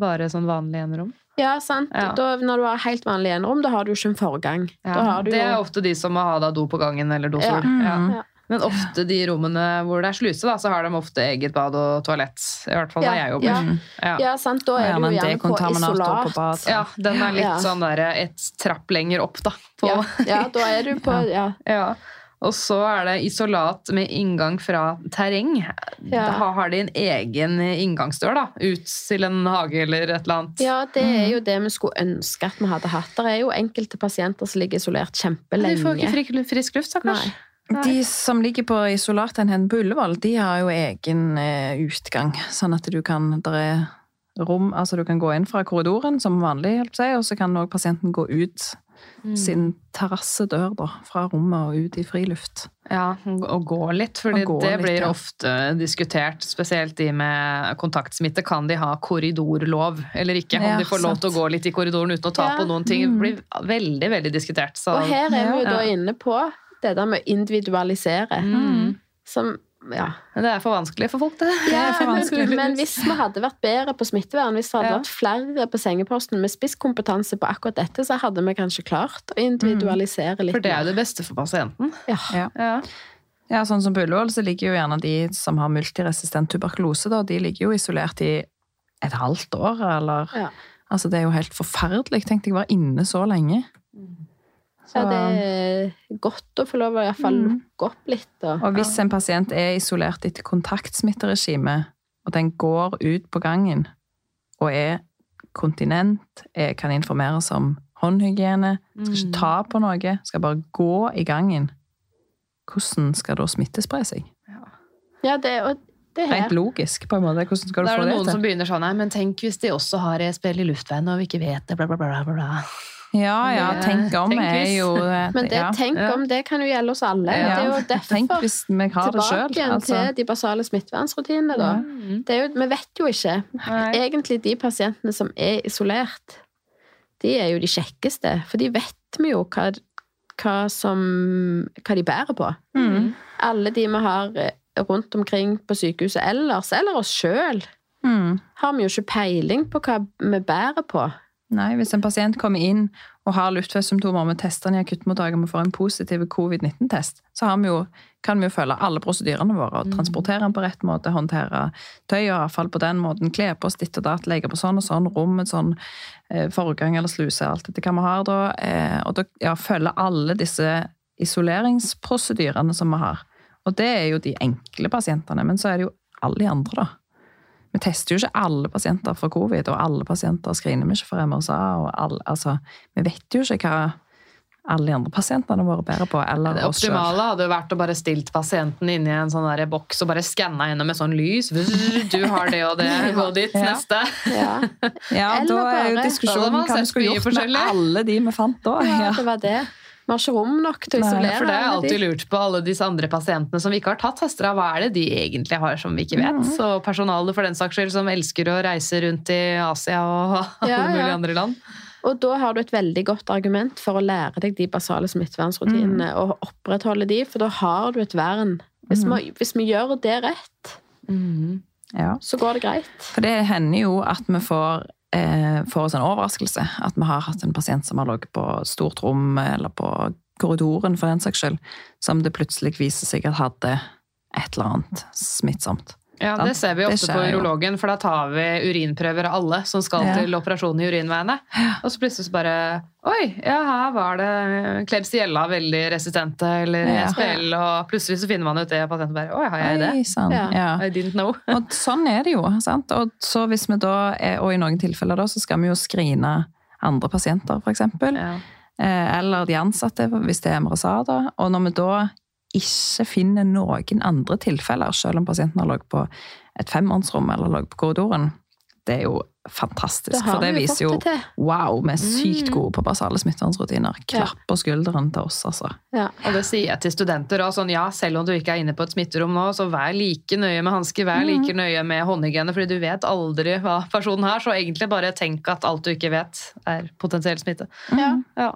Bare sånn vanlig enerom. Ja, sant. Ja. Da, når du har helt vanlig enerom, da har du ikke en forgang. Ja. Da har du Det er jo ofte de som må ha da do på gangen eller dosol. Ja. Mm. Ja. Men ofte de rommene hvor det er sluse, da, så har de ofte eget bad og toalett. I hvert fall Ja, der jeg jobber. ja. Mm. Ja. Ja, sant. Da Ja, er du jo gjerne på isolat. på bad. Ja, den er litt Ja. sånn der et trapp lenger opp, da. På, Ja, ja, da er du på *laughs* ja. Ja. Og så er det isolat med inngang fra terreng. Ja. Da har de en egen inngangsdør da, ut til en hage eller et eller annet. ja, det er jo det vi skulle ønske at vi hadde hatt. Det er jo enkelte pasienter som ligger isolert kjempelenge. de får ikke frisk luft frisk luft, stakkars. De som ligger på isolatenheten på Ullevål, de har jo egen eh, utgang. Sånn at du kan Der er rom Altså du kan gå inn fra korridoren som vanlig, helt seg, og så kan òg pasienten gå ut Mm. sin terrassedør, da. Fra rommet og ut i friluft. Ja, og gå litt, for det litt, blir ja. ofte diskutert. Spesielt de med kontaktsmitte. Kan de ha korridorlov eller ikke? Om Ja, de får lov til å gå litt i korridoren uten å ta Ja. på noen ting. Det blir veldig, veldig diskutert. Så. Og her er vi jo Ja. da inne på det der med å individualisere. Mm. Som ja. Det er for vanskelig for folk, det. ja *laughs* for men, men hvis vi hadde vært bedre på smittevern, hvis det hadde Ja. vært flere på sengeposten med spisskompetanse på akkurat dette, så hadde vi kanskje klart å individualisere litt For det er jo det beste for pasienten. Ja. Ja. Ja. Ja, sånn som på Ullevål så ligger jo gjerne de som har multiresistent tuberkulose, da, de ligger jo isolert i et halvt år, eller Ja. Altså, det er jo helt forferdelig. Tenk deg å være inne så lenge. Så, Ja, det er godt å få lov å i hvert fall Mm. lukke opp litt. Og, og hvis en pasient er isolert etter kontaktsmitteregime, og den går ut på gangen og er kontinent, er, kan informeres om håndhygiene, skal ikke ta på noe, skal bare gå i gangen, hvordan skal da smitte spre seg? ja, det, og det her Rent logisk, på en måte. Hvordan skal du Da er det det noen til? som begynner sånn Nei, men tenk hvis de også har ESBL i luftveien og vi ikke vet det, bla, bla, bla, bla. Ja, ja, tenk om tenk er jo eh, *laughs* Men det, ja. tenk om, det kan jo gjelde oss alle. Ja. Det er jo Tenk derfor hvis vi har det tilbake igjen Altså. til de basale smittevernrutinene, da. Mm. Det er jo, vi vet jo ikke. Nei. Egentlig de pasientene som er isolert, de er jo de kjekkeste. For de vet vi jo hva, hva, som, hva de bærer på. Mm. Alle de vi har eh, rundt omkring på sykehuset ellers, eller oss sjøl, Mm. har vi jo ikke peiling på hva vi bærer på. Nei, hvis en pasient kommer inn og har luftveissymptomer, og vi tester den i akuttmottaket og vi får en positiv covid-19-test, så har vi jo, kan vi jo følge alle prosedyrene våre. og Transportere den på rett måte, håndtere tøy og avfall på den måten, kle på oss ditt og datt, legge på sånn og sånn, rom med sånn eh, forgang eller sluse, alt etter hva vi har da. Eh, og da ja, følge alle disse isoleringsprosedyrene som vi har. Og det er jo de enkle pasientene, men så er det jo alle de andre, da. Vi tester jo ikke alle pasienter for covid, og alle pasienter screener vi ikke for MRSA. og alle, altså, Vi vet jo ikke hva alle de andre pasientene våre bærer på, eller Det optimale hadde jo vært å bare stilt pasienten inn i en sånn der boks og bare skanna henne med sånn lys. *laughs* Du har det og det, gå dit, Ja. neste. Ja, Ja, da er jo diskusjonen hva vi skulle gjort med alle de vi fant da. ja Ja. det var det. Vi har ikke rom nok til å Nei. For det er jeg alltid lurt på alle disse andre pasientene som vi ikke har tatt tester av. Hva er det de egentlig har som vi ikke vet? Mm. Så personalet for den saks skyld som elsker å reise rundt i Asia og *laughs* alle Ja, ja. andre land. Og da har du et veldig godt argument for å lære deg de basale smittevernrutinene Mm. og opprettholde de, for da har du et vern. Hvis, vi, hvis vi gjør det rett, Ja. så går det greit. For det hender jo at vi får, får oss en overraskelse. At vi har hatt en pasient som har ligget på stort rom, eller på korridoren for den saks skyld, som det plutselig viser seg at hadde et eller annet smittsomt. Ja, Det ser vi ofte på urologen, for da tar vi urinprøver av alle som skal Ja. til operasjon i urinveiene. Og så plutselig så bare Oi, ja, her var det Klebsiella veldig resistente, eller Ja. SPL, og plutselig så finner man ut det, og pasienten bare Oi, har jeg det? Oi. Ja. Ja. I didn't know. *laughs* Og sånn er det jo. sant? Og så hvis vi da er, og i noen tilfeller da, så skal vi jo skrine andre pasienter, f.eks. Ja. Eh, eller de ansatte, hvis det er MRSA. da. Og når vi da ikke finner noen andre tilfeller, selv om pasienten har ligget på et femmannsrom eller ligget på korridoren, det er jo fantastisk. Det For det vi viser jo det wow, vi er sykt Mm. gode på basale smittevernrutiner. Klapp på skulderen til oss, altså. Ja. Og det sier jeg til studenter òg. Sånn, ja, selv om du ikke er inne på et smitterom nå, så vær like nøye med hansker, vær like nøye med håndhygiene, fordi du vet aldri hva personen har. Så egentlig bare tenk at alt du ikke vet, er potensiell smitte. Ja. Ja.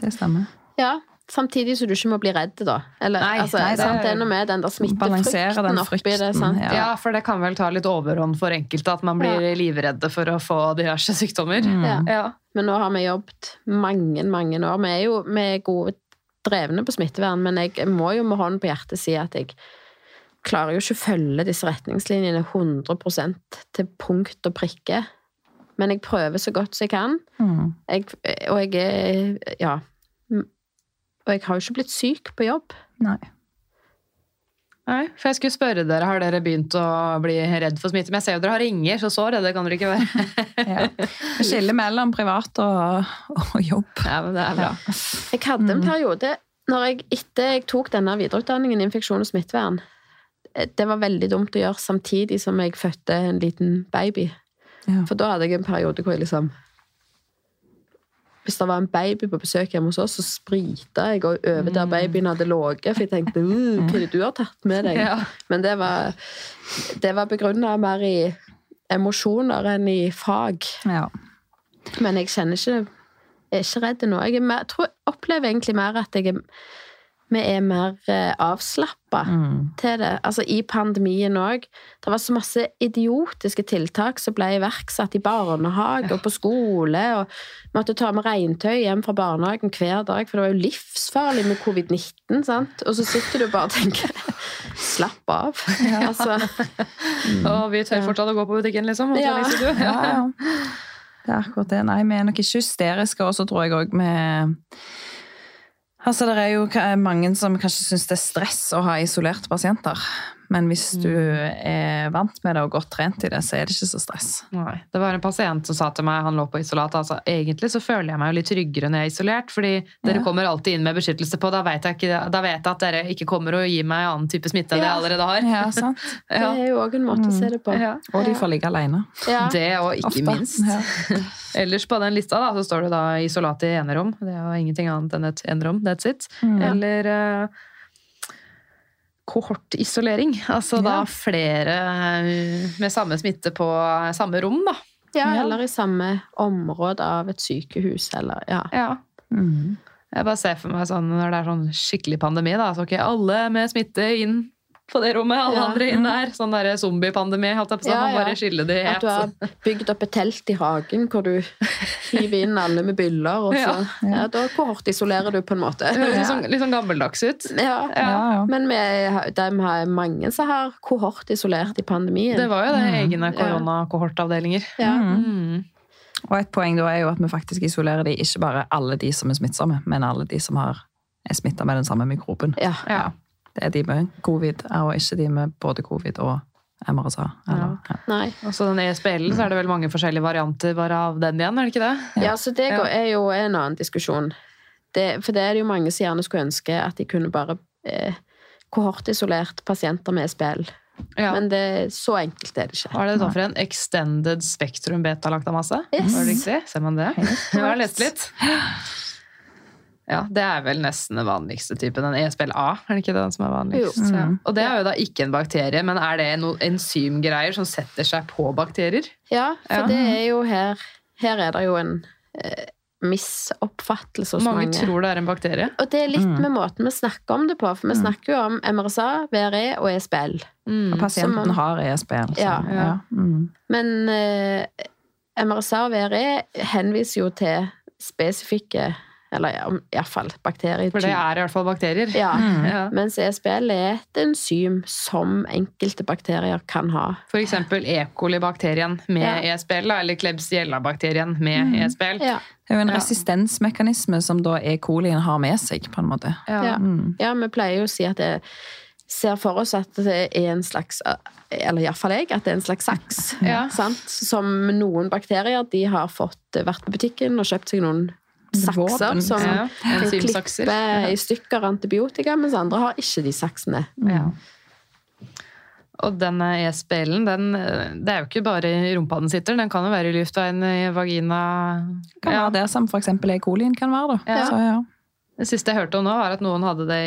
Det stemmer. ja. Samtidig så du ikke må bli redd, da. Eller, Nei, altså, nei, det- sant? det er noe med den der smittefrykten den oppi det. Sant? ja. Ja, for det kan vel ta litt overhånd for enkelte at man blir livredde for å få diverse sykdommer. Mm. Ja. Ja. Men nå har vi jobbet mange, mange år. Vi er jo vi er gode drevne på smittevern, men jeg må jo med hånden på hjertet si at jeg klarer jo ikke å følge disse retningslinjene 100% til punkt og prikke. Men jeg prøver så godt som jeg kan. Mm. Jeg, og jeg er Ja. Og jeg har jo ikke blitt syk på jobb. Nei. Nei, for jeg skulle spørre dere, Har dere begynt å bli redd for smitte? Men jeg ser jo dere har ringer, så så redde kan dere ikke være. *laughs* Ja. Skille mellom privat og, og jobb. Ja, men det er bra. Jeg hadde en periode når jeg, etter jeg tok denne videreutdanningen infeksjon og smittevern eh, Det var veldig dumt å gjøre samtidig som jeg fødte en liten baby. Ja. For da hadde jeg en periode hvor jeg liksom Hvis det var en baby på besøk hjemme hos oss, så sprita jeg og over der babyen hadde ligget. For jeg tenkte uh, hva er det du har tatt med deg? *laughs* Ja. Men det var, det var begrunna mer i emosjoner enn i fag. Ja. Men jeg kjenner ikke Jeg er ikke redd nå. Jeg er mer, tror, opplever egentlig mer at jeg er, vi er mer eh, avslappa Mm. til det. Altså i pandemien òg. Det var så masse idiotiske tiltak som ble iverksatt i barnehage og på skole. og Måtte ta med regntøy hjem fra barnehagen hver dag, for det var jo livsfarlig med covid-19. sant? Og så sitter du bare og tenker *laughs* Slapp av. *laughs* Altså, Og vi tør fortsatt å gå på butikken, liksom. og Ja. treningsstudio. *laughs* Ja, ja. Det er akkurat det. Nei, vi er nok ikke hysteriske, og så tror jeg òg vi Altså, det er jo mange som kanskje syns det er stress å ha isolerte pasienter. Men hvis du er vant med det og godt trent i det, så er det ikke så stress. Nei. Det var en pasient som sa til meg, han lå på isolat, altså egentlig så føler jeg meg jo litt tryggere når jeg er isolert, fordi dere Ja. kommer alltid inn med beskyttelse på, da vet jeg, ikke, da vet jeg at dere ikke kommer og gir meg annen type smitte enn jeg allerede har. Ja, *laughs* sant? det er jo òg en måte å se det på. Ja. Og de får ligge alene. Ja. Det og ikke Ofte. minst. Ja. *laughs* Ellers på den lista da, så står det da isolat i enerom. Det er jo ingenting annet enn et enerom, that's it. Mm. Eller eh, kohortisolering. Altså da flere eh, med samme smitte på samme rom, da. Ja, Ja. eller i samme område av et sykehus, eller ja. Ja. Mm. Jeg bare ser for meg sånn når det er sånn skikkelig pandemi, da. Så ok, alle med smitte inn på det rommet, alle Ja. andre inn der. Sånn derre zombiepandemi, holdt jeg på. Ja, Man ja. bare skiller de At du har bygd opp et telt i hagen hvor du hiver inn alle med byller, og så Ja. ja, Da kohortisolerer du på en måte. Det høres litt sånn, litt sånn gammeldags ut. Ja. Ja, ja. Men vi, har- de har mange som har kohortisolert i pandemien. Det var jo det Mm. egne koronakohortavdelinger. ja. Mm. Og et poeng da er jo at vi faktisk isolerer de, ikke bare alle de som er smittsomme, men alle de som har, er smitta med den samme mikroben. Ja. Ja. Det er de med covid, og ikke de med både covid og MRSA. Eller, ja. Nei. Og så den ESBL, så er det vel mange forskjellige varianter bare av den igjen, er det ikke det? Ja, så det er jo en annen diskusjon. Det, for det er det jo mange som gjerne skulle ønske at de kunne bare eh, kohortisolert pasienter med SPL. Ja. Men det, så enkelt er det ikke. Hva er det da for en extended spektrum beta-laktamasse? Yes. Var det riktig? Ser man det? *laughs* Jeg har lest litt. *laughs* Ja, det er vel nesten den vanligste typen. En ESBL-A, er det ikke den som er vanligst? Ja. Mm. Og det er jo da ikke en bakterie, men er det noen enzymgreier som setter seg på bakterier? Ja, for Ja. det er jo her Her er det jo en eh, misoppfattelse hos Mange, mange. tror det er en bakterie. Og det er litt Mm. med måten vi snakker om det på, for vi Mm. snakker jo om MRSA, VRE og ESBL. Mm. Og pasienten man- har ESBL. Så, Ja. ja. Mm. Men eh, MRSA og VRE henviser jo til spesifikke Eller iallfall bakterier. For det er i hvert fall bakterier. Ja. Ja. Mens ESBL er et enzym som enkelte bakterier kan ha. Eksempel E. coli-bakterien med Ja. ESBL, eller Klebsiella-bakterien med ESBL. Ja. Det er jo en Ja. resistensmekanisme som da E. colien har med seg, på en måte. Ja. Mm. ja, vi pleier jo å si at det ser for oss at det er en slags Eller iallfall jeg, at det er en slags saks. Ja. Sant? Som noen bakterier de har fått vært på butikken og kjøpt seg noen sakser som Ja. kan klippe i stykker antibiotika, mens andre har ikke de saksene. Ja. Og denne ESBL-en, den, det er jo ikke bare i rumpa den sitter, den kan jo være i luftveien, i vagina Kan ja. være det som eksempel E. colien kan være, da. Ja. Så, ja. Det siste jeg hørte om nå, var at noen hadde det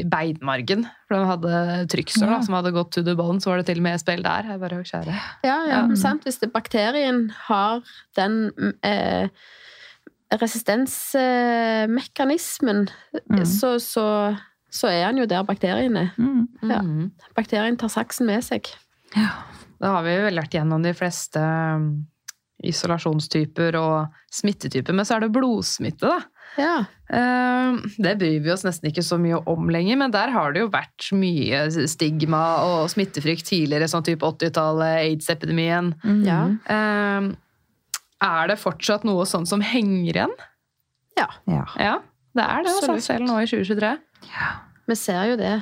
i beinmargen. For de hadde trykksår Ja. som hadde gått to the bone, så var det til og med ESBL der. Jeg bare, kjære. Ja, ja, Ja. sant? Hvis det, bakterien har den eh, resistensmekanismen, Mm. så, så, så er han jo der bakterien er. Mm. Ja. Mhm. Bakterien tar saksen med seg. Ja. Da har vi vel vært gjennom de fleste um, isolasjonstyper og smittetyper, men så er det blodsmitte, da. Ja. Eh, Det bryr vi oss nesten ikke så mye om lenger, men der har det jo vært mye stigma og smittefrykt tidligere, sånn type 80-tallet, aids-epidemien. Mm. ja. Er det fortsatt noe sånn som henger igjen? Ja. Ja, det er det, altså, selv nå i 2023. Vi ser jo det.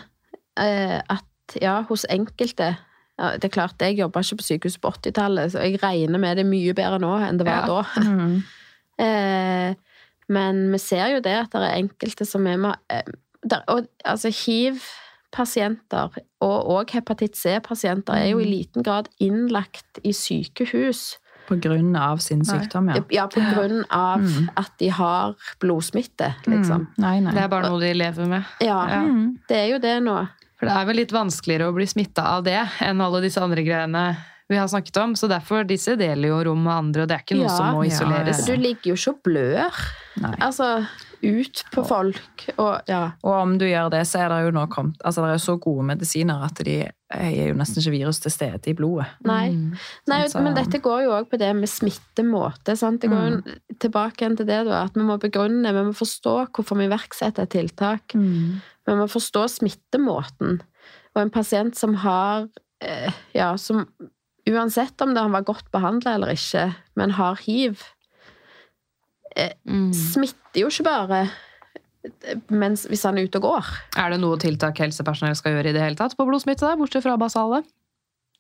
Eh, at ja, hos enkelte ja, Det er klart, jeg jobba ikke på sykehus på 80-tallet, så jeg regner med det er mye bedre nå enn det var Ja. da. *laughs* Mm. Eh, men vi ser jo det at det er enkelte som er med eh, der, og, Altså hiv-pasienter og, og hepatitt C-pasienter er jo i liten grad innlagt i sykehus. På grunn av sin sykdom, ja. Ja, på grunn av Mm. at de har blodsmitte, liksom. Mm. Nei, nei. Det er bare noe de lever med. Ja, Ja. Mm. det er jo det nå. For det er vel litt vanskeligere å bli smitta av det enn alle disse andre greiene vi har snakket om. Så derfor, disse deler jo rom med andre, og det er ikke noe Ja. som må isoleres. Ja, ja. Du ligger jo ikke og blør. Nei. Altså, ut på folk og ja. Og om du gjør det, så er det jo nå kommet Altså, det er jo så gode medisiner at de er jo nesten ikke virus til stede i blodet. Nei. Mm. Nei, så- men dette går jo òg på det med smittemåte. Sant? Det går mm. tilbake igjen til det da, at vi må begrunne, vi må forstå hvorfor vi iverksetter tiltak. Mm. Vi må forstå smittemåten. Og en pasient som har eh, Ja, som uansett om det han var godt behandla eller ikke, men har hiv, Mm. smitter jo ikke bare eh, mens, hvis han er ute og går. Er det noe tiltak helsepersonell skal gjøre i det hele tatt på blodsmitte, der, bortsett fra basale?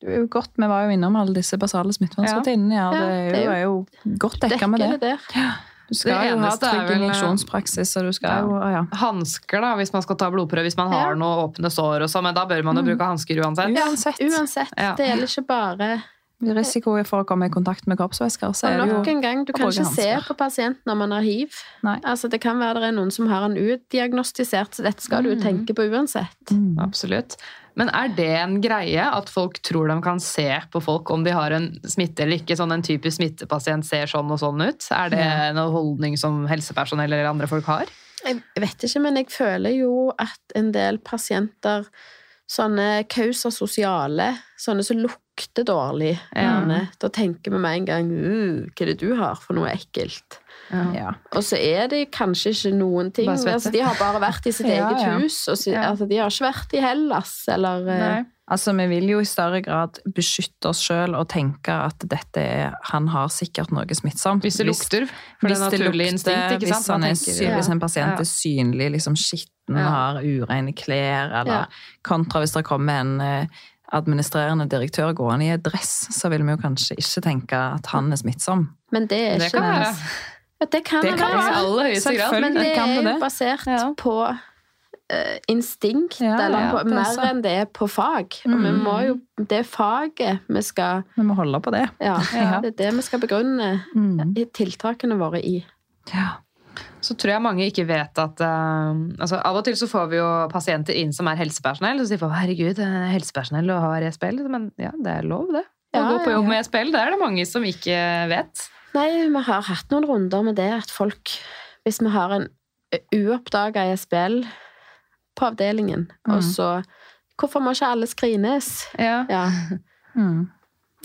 Det er jo godt, Vi var jo innom alle disse basale smittevernrutinene. Ja, Ja, det er jo, det er jo- er jo godt dekka med det det. der. Du skal jo ha trygg vel, injeksjonspraksis, og du skal Ja. jo ja. Hansker, da, hvis man skal ta blodprøve hvis man Ja. har noe åpne sår og så, men da bør man jo Mm. bruke hansker uansett. Uansett. Uansett. Ja. Det gjelder ikke bare Risiko for å komme i kontakt med kroppsvæsker, så Og er nok en gang, du kan ikke se på pasienten når man har hiv. Nei. Altså, det kan være det er noen som har en utdiagnostisert, så dette skal du Mm. tenke på uansett. Mm. Absolutt. Men er det en greie at folk tror de kan se på folk om de har en smitte eller ikke? Sånn en typisk smittepasient ser sånn og sånn ut? Er det en holdning som helsepersonell eller andre folk har? Jeg vet ikke, men jeg føler jo at en del pasienter Sånne kauser sosiale, sånne som lukter dårlig, Ja. Da tenker vi med en gang uh, hva er det du har for noe ekkelt? Ja. Og så er det kanskje ikke noen ting. Altså, de har bare vært i sitt *laughs* Ja, eget ja. hus. Og så, Ja. altså, de har ikke vært i Hellas, eller eh, Altså, Vi vil jo i større grad beskytte oss sjøl og tenke at dette er, han har sikkert noe smittsomt. Hvis det lukter, for det hvis er det naturlig lukter, instinkt, ikke sant? Hvis, han er, tenker- hvis en pasient Ja. er synlig, liksom skitten, Ja. har ureine klær, eller Ja. kontra hvis det kommer en eh, administrerende direktør gående i et dress, så vil vi jo kanskje ikke tenke at han er smittsom. Men det er Det ikke det. Ja, det kan Det det kan være. I aller høyeste grad. Men det er jo basert Ja. på uh, instinkt, Ja, eller ja, på, er mer enn det er på fag. Og vi Mm. må jo Det er faget vi skal Vi må holde på det. Ja, Ja. det er det vi skal begrunne Mm. tiltakene våre i. Ja. Så tror jeg mange ikke vet at uh, altså Av og til så får vi jo pasienter inn som er helsepersonell, og så sier folk herregud, eh, helsepersonell og har ESBL. Men ja, det er lov, det. Å Ja, gå på jobb ja. med ESBL, det er det mange som ikke vet. Nei, vi har hatt noen runder med det at folk Hvis vi har en uoppdaga ESBL på avdelingen, og Mm. så Hvorfor må ikke alle skrines? Ja. Ja. *laughs* Mm.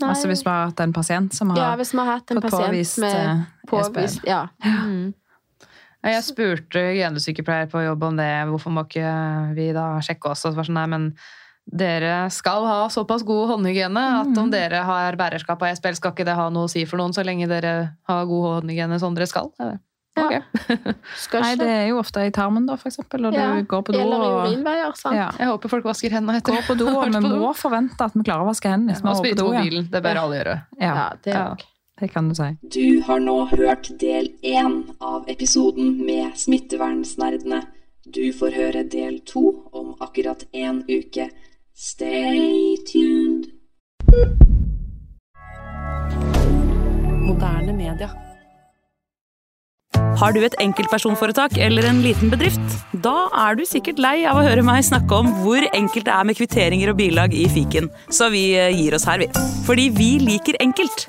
Altså hvis vi har hatt en pasient som har ja, har hatt en fått påvist med eh, påvist ESBL. Ja. Mm. Jeg spurte hygienesykepleier på jobb om det, hvorfor må ikke vi da sjekke oss? Og det var sånn, nei, men dere skal ha såpass god håndhygiene at om dere har bærerskap av SPL, skal ikke det ha noe å si for noen så lenge dere har god håndhygiene som dere skal. Ja. Ok. Skal Nei, det er jo ofte i tarmen, da, for eksempel. Og ja, du går på do Eller urinveier, sant? ja. Jeg håper folk vasker hendene etter Går på do, *laughs* og vi må forvente at vi klarer å vaske hendene. Ja, og går på bilen. ja. Det bør alle gjøre. Ja, Ja, det er òg. Det kan du si. Du har nå hørt del én av episoden med Smittevernsnerdene. Du får høre del to om akkurat én uke. Stay tuned. Moderne media. Har du et enkeltpersonforetak eller en liten bedrift? Da er du sikkert lei av å høre meg snakke om hvor enkelt det er med kvitteringer og bilag i fiken, så vi eh, gir oss her, vi. Fordi vi liker enkelt.